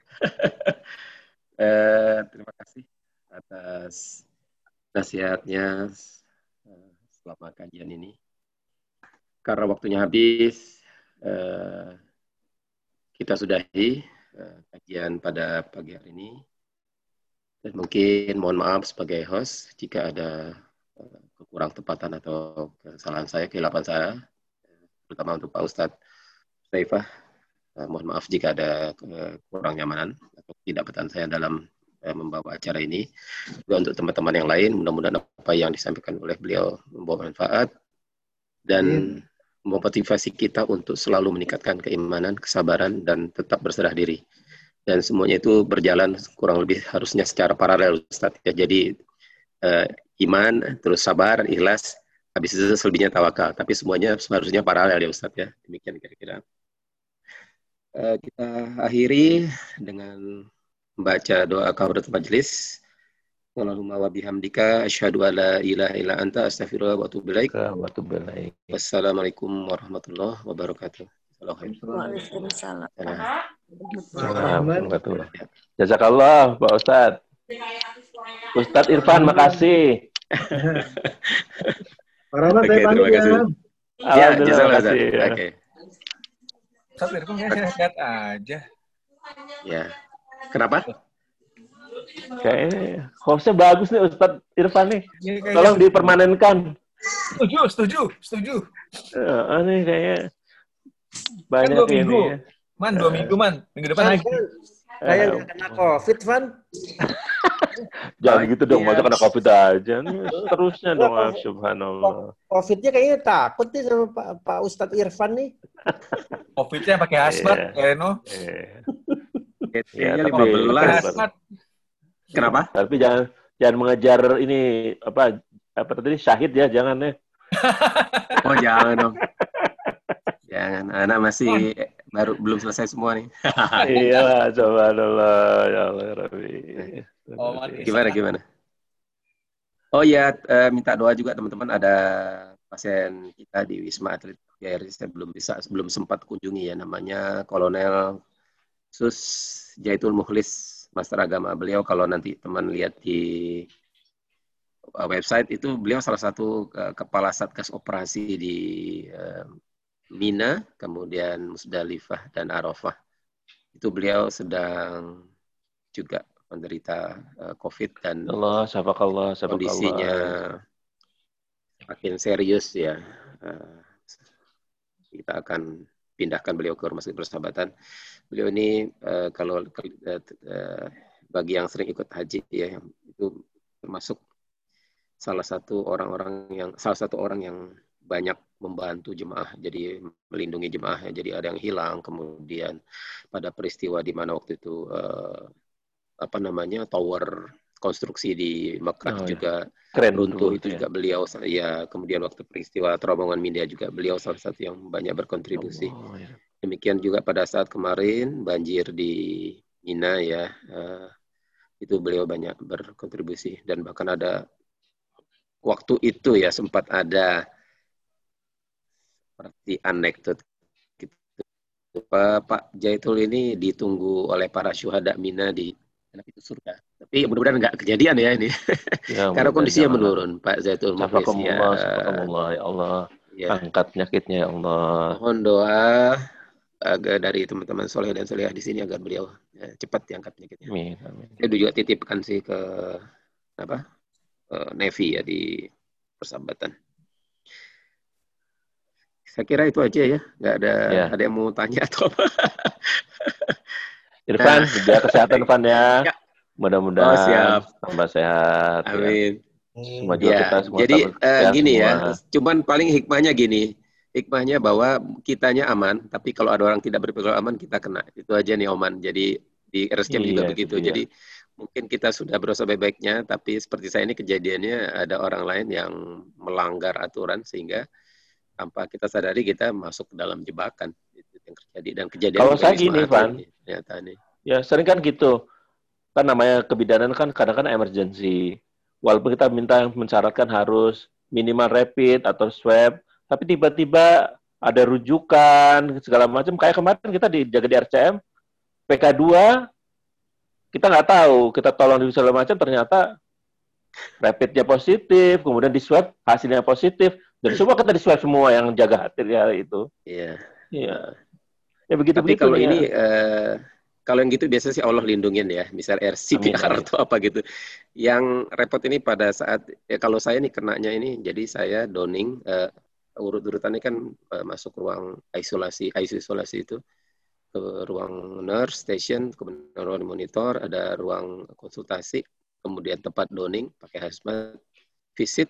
uh, terima kasih atas nasihatnya uh, selama kajian ini. Karena waktunya habis, uh, kita sudahi uh, kajian pada pagi hari ini. Dan mungkin mohon maaf sebagai host jika ada kekurang tepatan atau kesalahan saya, kehilapan saya, terutama untuk Pak Ustadz Saifah. Eh, mohon maaf jika ada kurang nyamanan atau tidak petan saya dalam eh, membawa acara ini. Juga untuk teman-teman yang lain, mudah-mudahan apa yang disampaikan oleh beliau membawa manfaat dan hmm. Memotivasi kita untuk selalu meningkatkan keimanan, kesabaran, dan tetap berserah diri. Dan semuanya itu berjalan kurang lebih harusnya secara paralel, Ustaz. Ya, jadi uh, iman, terus sabar, ikhlas, habis itu selebihnya tawakal. Tapi semuanya seharusnya paralel ya Ustaz ya. Demikian kira-kira. Uh, kita akhiri dengan membaca doa kafaratul majlis. Allahumma wa bihamdika asyhadu an la ilaha illa anta astaghfiruka wa atubu ilaik. Wassalamualaikum warahmatullahi wabarakatuh. Waalaikumsalam. Jazakallah Pak Ustadz. Ustadz Irfan, makasih. Pak Rahmat, saya pamit ya. Ya, terima kasih. Oke. Ustadz Irfan sehat aja. Ya. Kenapa? Kayaknya hostnya bagus nih Ustadz Irfan nih. Ya, Tolong dipermanenkan. Setuju, setuju, setuju. Uh, nih kayaknya banyak kan ini. Ya. Man, dua minggu man. Minggu depan lagi. Kayak nggak kena COVID, Van. Jangan gitu dong, iya. masa kena COVID aja. Terusnya dong, subhanallah. COVID-nya kayaknya takut nih sama Pak, Pak Ustadz Irfan nih. COVID-nya pakai hazmat, yeah. Eno. Iya, yeah, Kenapa? Tapi jangan jangan mengejar ini apa apa tadi syahid ya, jangan ya. oh jangan dong. Jangan, anak masih baru belum selesai semua nih. iya, coba dulu ya Allah ya Rabbi. Oh, gimana gimana? Oh ya, uh, minta doa juga teman-teman ada pasien kita di Wisma Atlet ya saya belum bisa belum sempat kunjungi ya namanya Kolonel Sus Jaitul Muhlis Master Agama beliau kalau nanti teman lihat di eh, website itu beliau salah satu uh, kepala satgas operasi di uh, Mina, kemudian Musdalifah dan Arafah. Itu beliau sedang juga menderita uh, COVID dan Allah, Allah, kondisinya makin serius ya. Uh, kita akan pindahkan beliau ke rumah sakit persahabatan. Beliau ini uh, kalau uh, uh, bagi yang sering ikut haji ya itu termasuk salah satu orang-orang yang salah satu orang yang banyak membantu jemaah jadi melindungi jemaah jadi ada yang hilang kemudian pada peristiwa di mana waktu itu uh, apa namanya tower konstruksi di Mekah oh, juga ya. keren runtuh itu ya. juga beliau ya kemudian waktu peristiwa terowongan Mindia juga beliau salah satu yang banyak berkontribusi oh, ya. Demikian juga pada saat kemarin banjir di Mina ya uh, itu beliau banyak berkontribusi dan bahkan ada waktu itu ya sempat ada seperti anekdot gitu. Pak Jaitul ini ditunggu oleh para syuhada Mina di anak itu surga. Tapi mudah-mudahan nggak kejadian ya ini. Ya, Karena kondisinya menurun, Pak Zaitun Muflis ya. ya Allah. Ya. Angkat penyakitnya ya Allah. Mohon doa agar dari teman-teman soleh dan soleh di sini agar beliau ya, cepat diangkat penyakitnya. Amin, amin. Saya juga titipkan sih ke apa uh, Nevi ya di persahabatan. Saya kira itu aja ya, nggak ada ya. ada yang mau tanya atau apa. Irfan, nah. jaga kesehatan Irfan ya. ya. Mudah-mudahan oh, siap. tambah sehat. Ya. Amin. Ya. Semua ya. kita semua Jadi uh, gini ya, semua. ya, cuman paling hikmahnya gini. Hikmahnya bahwa kitanya aman, tapi kalau ada orang tidak berpikir aman, kita kena. Itu aja nih Oman. Jadi di RSCM iya, juga begitu. Iya. Jadi mungkin kita sudah berusaha baik-baiknya, tapi seperti saya ini kejadiannya ada orang lain yang melanggar aturan sehingga tanpa kita sadari kita masuk ke dalam jebakan yang terjadi dan kejadian kalau saya gini Van ya ya sering kan gitu kan namanya kebidanan kan kadang-kadang emergency walaupun kita minta mensyaratkan harus minimal rapid atau swab tapi tiba-tiba ada rujukan segala macam. Kayak kemarin kita dijaga di RCM PK2 kita nggak tahu kita tolong di segala macam ternyata rapidnya positif kemudian di swab hasilnya positif. Dan semua kita di swab semua yang jaga hati ya itu. Iya. Iya. Ya begitu Tapi kalau ya. ini uh, kalau yang gitu biasa sih Allah lindungin ya, misal RCPR atau apa gitu. Yang repot ini pada saat ya kalau saya nih kenanya ini, jadi saya doning uh, urut-urutannya kan uh, masuk ruang isolasi, ICU isolasi itu ke ruang nurse station, kemudian ruang monitor, ada ruang konsultasi, kemudian tempat doning pakai hazmat, visit,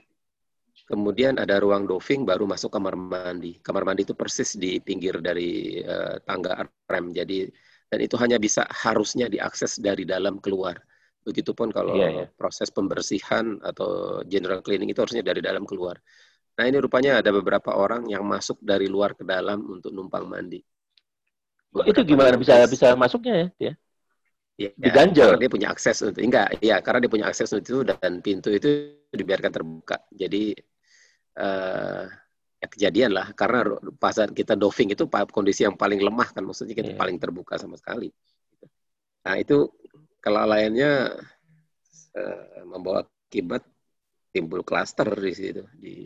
Kemudian ada ruang doving, baru masuk kamar mandi. Kamar mandi itu persis di pinggir dari uh, tangga rem. Jadi dan itu hanya bisa harusnya diakses dari dalam keluar. Begitupun kalau yeah, yeah. proses pembersihan atau general cleaning itu harusnya dari dalam keluar. Nah ini rupanya ada beberapa orang yang masuk dari luar ke dalam untuk numpang mandi. Beberapa itu gimana bisa bisa masuknya ya? Ya, diganjel. dia punya akses untuk enggak, ya karena dia punya akses untuk itu dan pintu itu dibiarkan terbuka. Jadi uh, ya kejadian lah karena pasar kita doving itu kondisi yang paling lemah kan maksudnya kita yeah. paling terbuka sama sekali. Nah itu kelalaiannya uh, membawa akibat timbul klaster di situ di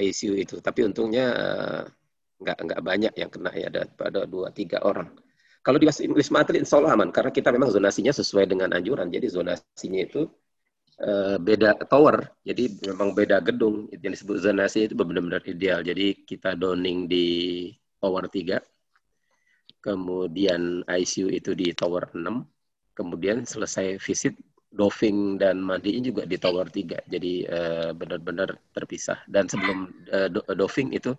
ICU itu. Tapi untungnya uh, nggak nggak banyak yang kena ya ada pada dua tiga orang. Kalau di Wisma Atlet insya Allah aman karena kita memang zonasinya sesuai dengan anjuran. Jadi zonasinya itu uh, beda tower, jadi memang beda gedung. Yang disebut zonasi itu benar-benar ideal. Jadi kita doning di tower 3, kemudian ICU itu di tower 6, kemudian selesai visit doving dan mandiin juga di tower 3. Jadi uh, benar-benar terpisah. Dan sebelum uh, do doving itu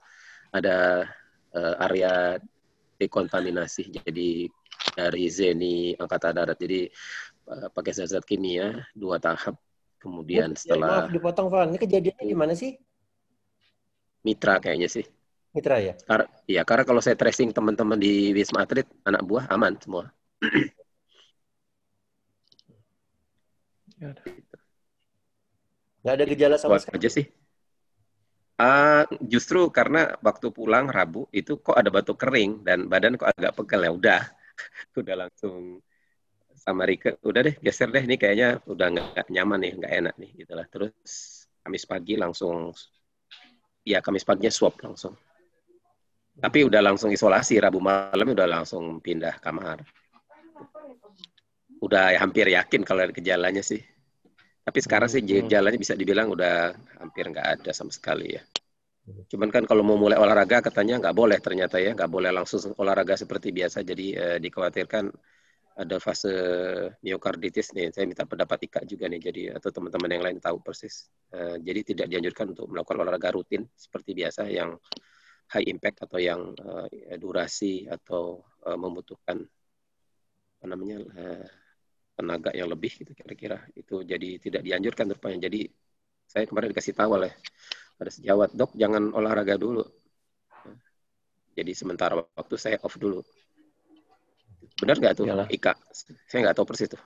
ada uh, area dekontaminasi. Jadi dari Zeni Angkatan Darat. Jadi uh, pakai zat-zat kimia dua tahap. Kemudian ya, setelah maaf dipotong Van. Ini kejadiannya di mana sih? Mitra kayaknya sih. Mitra ya? Karena, ya karena kalau saya tracing teman-teman di Wisma Atlet, anak buah aman semua. Nggak ada. Gejala sama sekali. aja sih. Uh, justru karena waktu pulang Rabu itu kok ada batuk kering dan badan kok agak pegal ya udah udah langsung sama Rike udah deh geser deh ini kayaknya udah nggak nyaman nih nggak enak nih gitulah terus Kamis pagi langsung ya Kamis paginya swab langsung. Tapi udah langsung isolasi Rabu malam udah langsung pindah kamar. Udah ya, hampir yakin kalau ada gejalanya sih tapi sekarang sih hmm. gejalanya bisa dibilang udah hampir nggak ada sama sekali ya Cuman kan kalau mau mulai olahraga katanya nggak boleh ternyata ya, nggak boleh langsung olahraga seperti biasa. Jadi eh, dikhawatirkan ada fase miokarditis nih. Saya minta pendapat Ika juga nih, jadi atau teman-teman yang lain tahu persis. Eh, jadi tidak dianjurkan untuk melakukan olahraga rutin seperti biasa yang high impact atau yang eh, durasi atau eh, membutuhkan apa namanya eh, tenaga yang lebih gitu kira-kira. Itu jadi tidak dianjurkan rupanya. Jadi saya kemarin dikasih tahu oleh ada sejawat dok jangan olahraga dulu. Jadi sementara waktu saya off dulu. Benar nggak tuh Yalah. Ika? Saya nggak tahu persis tuh.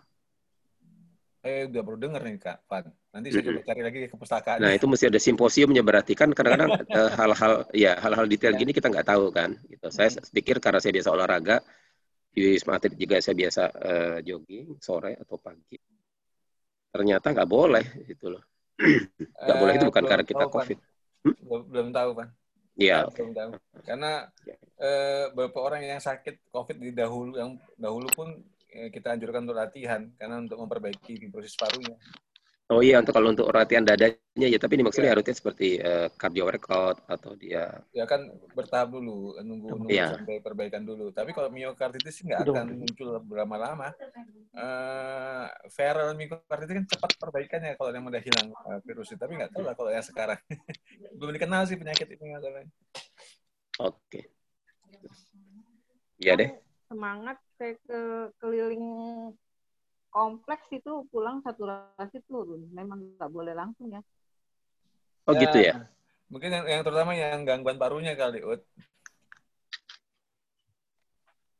Eh udah baru dengar nih kak Pan nanti saya coba cari lagi ke perpustakaan. Nah itu mesti ada simposiumnya berarti. Kan kadang-kadang eh, hal-hal ya hal-hal detail ya. gini kita nggak tahu kan gitu. Saya pikir karena saya biasa olahraga di Wisma Atlet juga saya biasa uh, jogging sore atau pagi ternyata nggak boleh gitu loh Nggak boleh itu bukan karena kita tahu, COVID. Hmm? Belum, belum tahu, Pak. Iya. Belum tahu. Karena ya. eh, beberapa orang yang sakit COVID di dahulu yang dahulu pun eh, kita anjurkan untuk latihan karena untuk memperbaiki fibrosis parunya. Oh iya, untuk kalau untuk latihan dadanya ya, tapi ini maksudnya ya. harusnya seperti uh, cardio workout atau dia. Ya kan bertahap dulu, nunggu nunggu ya. sampai perbaikan dulu. Tapi kalau miokarditis sih nggak akan muncul berlama-lama. Uh, viral miokarditis kan cepat perbaikannya kalau yang udah hilang uh, virus itu. Tapi nggak tahu lah kalau yang sekarang. Belum dikenal sih penyakit ini masalahnya. Oke. Ya deh. Semangat saya ke keliling kompleks itu pulang saturasi turun. Memang nggak boleh langsung ya. Oh ya, gitu ya? Mungkin yang, yang terutama yang gangguan parunya kali, Ut.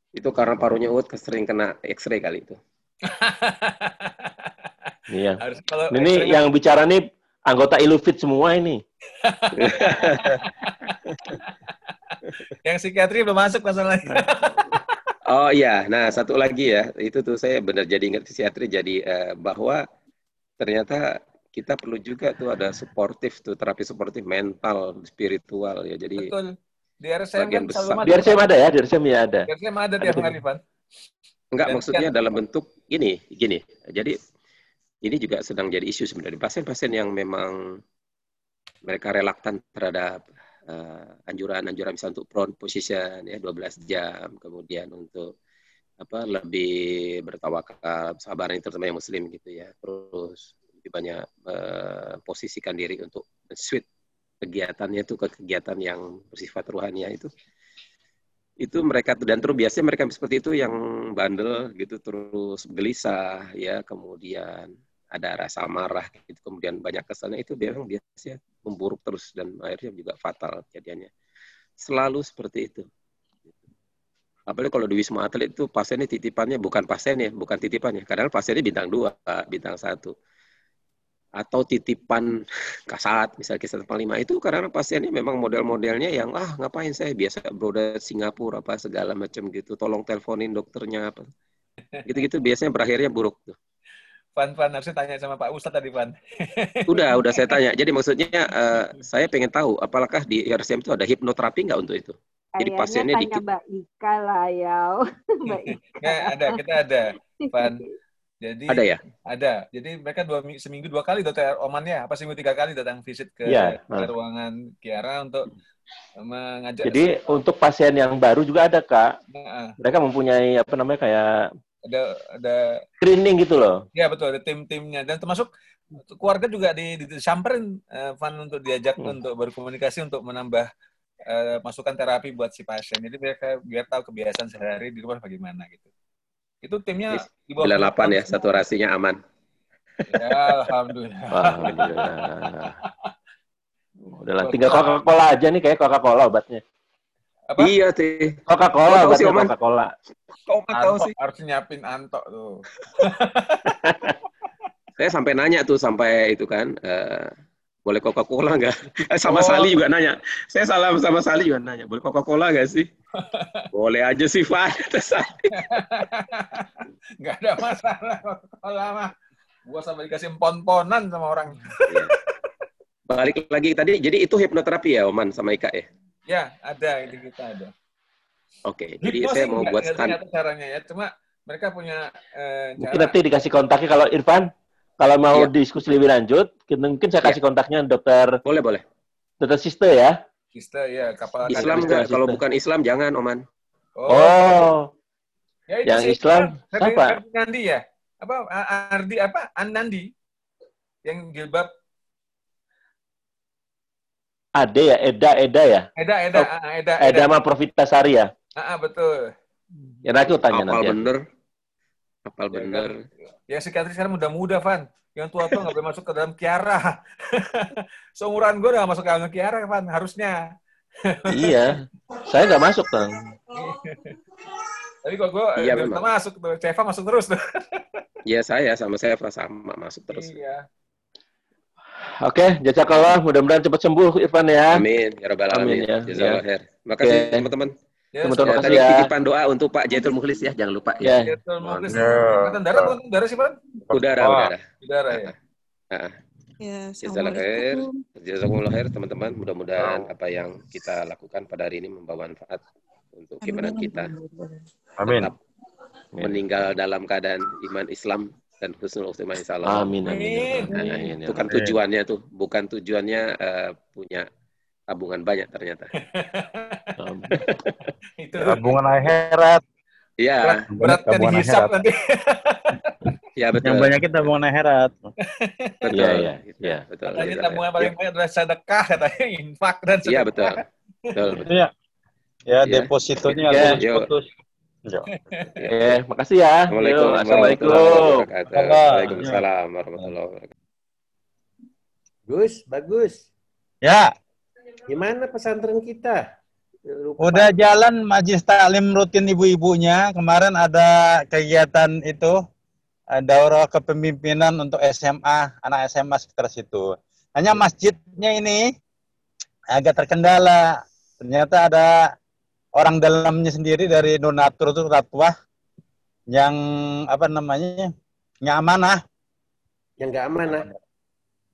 Itu karena parunya Ut sering kena X-ray kali itu. iya. Harus, kalau ini yang bicara nih anggota Ilufit semua ini. yang psikiatri belum masuk masalahnya. Oh iya, nah satu lagi ya, itu tuh saya benar jadi ingat psikiatri jadi uh, bahwa ternyata kita perlu juga tuh ada suportif tuh terapi suportif mental, spiritual ya. Jadi Betul. Di RSM kan besar. Di RSM ada ya, di RSM ya ada. Di RSM ada tiap hari, Pak. Enggak, maksudnya dalam bentuk gini, gini. Jadi ini juga sedang jadi isu sebenarnya. Pasien-pasien yang memang mereka relaktan terhadap anjuran-anjuran uh, misalnya untuk prone position ya 12 jam, kemudian untuk apa lebih bertawakal, sabar ini terutama yang muslim gitu ya. Terus lebih banyak uh, posisikan diri untuk switch kegiatannya itu ke kegiatan yang bersifat ruhania itu itu mereka dan terus biasanya mereka seperti itu yang bandel gitu terus gelisah ya kemudian ada rasa marah gitu kemudian banyak kesannya itu memang biasanya memburuk terus dan akhirnya juga fatal jadinya. Selalu seperti itu. Apalagi kalau di wisma atlet itu pasiennya titipannya bukan pasiennya bukan titipannya. Kadang pasiennya bintang dua bintang satu. Atau titipan kasat misalnya kisah lima. Itu karena pasiennya memang model-modelnya yang ah ngapain saya? Biasa broda Singapura apa segala macam gitu. Tolong teleponin dokternya apa. Gitu-gitu biasanya berakhirnya buruk tuh Pan, Pan, harusnya tanya sama Pak Ustadz tadi, Pan. udah, udah saya tanya. Jadi maksudnya uh, saya pengen tahu, apakah di RSM itu ada hipnoterapi nggak untuk itu? Jadi pasiennya tanya dikit. Mbak Ika lah ya. Mbak Ika. Nggak, ada, kita ada, Pan. Jadi ada ya? Ada. Jadi mereka dua seminggu dua kali dokter Oman ya, apa seminggu tiga kali datang visit ke, ya, ke ruangan Kiara untuk mengajak. Jadi untuk pasien yang baru juga ada kak. Nah, mereka mempunyai apa namanya kayak ada ada screening gitu loh. Ya betul, ada tim-timnya dan termasuk keluarga juga di, di disamperin uh, Van untuk diajak hmm. untuk berkomunikasi untuk menambah uh, masukan terapi buat si pasien. Jadi mereka biar tahu kebiasaan sehari di rumah bagaimana gitu. Itu timnya di bawah 8 ya, saturasinya aman. Ya, alhamdulillah. alhamdulillah. Udahlah, tinggal Coca-Cola aja nih kayak Coca-Cola obatnya. Apa? Iya sih. Coca-Cola, obatnya Coca-Cola. Kok tahu sih? Harus nyiapin Anto tuh. Saya sampai nanya tuh sampai itu kan, uh, boleh Coca-Cola nggak? Eh, sama oh. Sali juga nanya. Saya salah sama Sali juga nanya, boleh Coca-Cola nggak sih? boleh aja sih, Pak. Nggak ada masalah Coca-Cola mah. Gua sampai dikasih pon-ponan sama orang. Iya. Balik lagi tadi, jadi itu hipnoterapi ya, Oman sama Ika ya? Ya, ada. Itu kita ada. Oke, okay, jadi saya mau buat stand. caranya ya, cuma mereka punya eh, Mungkin nanti dikasih kontaknya kalau Irfan, kalau mau yeah. diskusi lebih lanjut, mungkin saya kasih yeah. kontaknya dokter. Boleh, boleh. Dokter Siste ya. Kista ya kapal Islam enggak kalau bukan Islam jangan Oman. Oh. oh. Ya, itu yang sih, Islam apa? Nandi ya? Apa Ardi apa? Anandi yang jilbab Ade ya, Eda, Eda ya? Eda, Eda, oh, Eda, Eda. Eda sama Profita Sari ya? Ah, betul. Ya nanti tanya Apal nanti. Ya. bener. Apal ya, bener. Yang psikiatris sekarang muda-muda, Van. Yang tua-tua nggak boleh masuk ke dalam Kiara. Seumuran gue udah masuk ke dalam Kiara, Van. Harusnya. iya. Saya nggak masuk, Bang. Tapi kok gue iya, masuk. Ceva masuk terus tuh. Iya, saya sama saya sama masuk terus. Iya. Oke, okay, jazakallah. Mudah-mudahan cepat sembuh Irfan ya. Amin. Ya rabbal alamin. Ya. Jazakallah ya. Makasih teman-teman. Ya, teman-teman ya, tadi ya. titipan doa untuk Pak Jaitul Mukhlis ya, jangan lupa ya. ya. Jaitul Mukhlis. Darat bukan darat sih, Pak? Udara, oh. udara. Udara ya. Heeh. Ya, Jazakallah khair. Jazakumullah khair teman-teman. Mudah-mudahan apa yang kita lakukan pada hari ini membawa manfaat untuk gimana kita Amin. tetap meninggal dalam keadaan iman Islam dan husnul khotimah insyaallah. Amin amin. amin. amin. Itu kan tujuannya tuh, bukan tujuannya uh, punya tabungan banyak ternyata. itu tabungan akhirat. Iya. Berat, kan dihisap nanti. Ya betul. Yang banyak kita tabungan akhirat. betul. Iya, iya. Ya. Betul. Katanya tabungan paling banyak adalah sedekah katanya infak dan sedekah. Iya betul. Betul. betul. Iya. Ya, depositonya ya, harus putus. Ya, makasih ya. Assalamualaikum. Assalamualaikum. Waalaikumsalam warahmatullahi wabarakatuh. Gus, bagus. Ya. Gimana pesantren kita? Lupa. Udah jalan majlis taklim rutin ibu-ibunya. Kemarin ada kegiatan itu daurah kepemimpinan untuk SMA, anak SMA sekitar situ. Hanya masjidnya ini agak terkendala. Ternyata ada orang dalamnya sendiri dari donatur itu ratuah yang apa namanya nggak amanah. Yang nggak amanah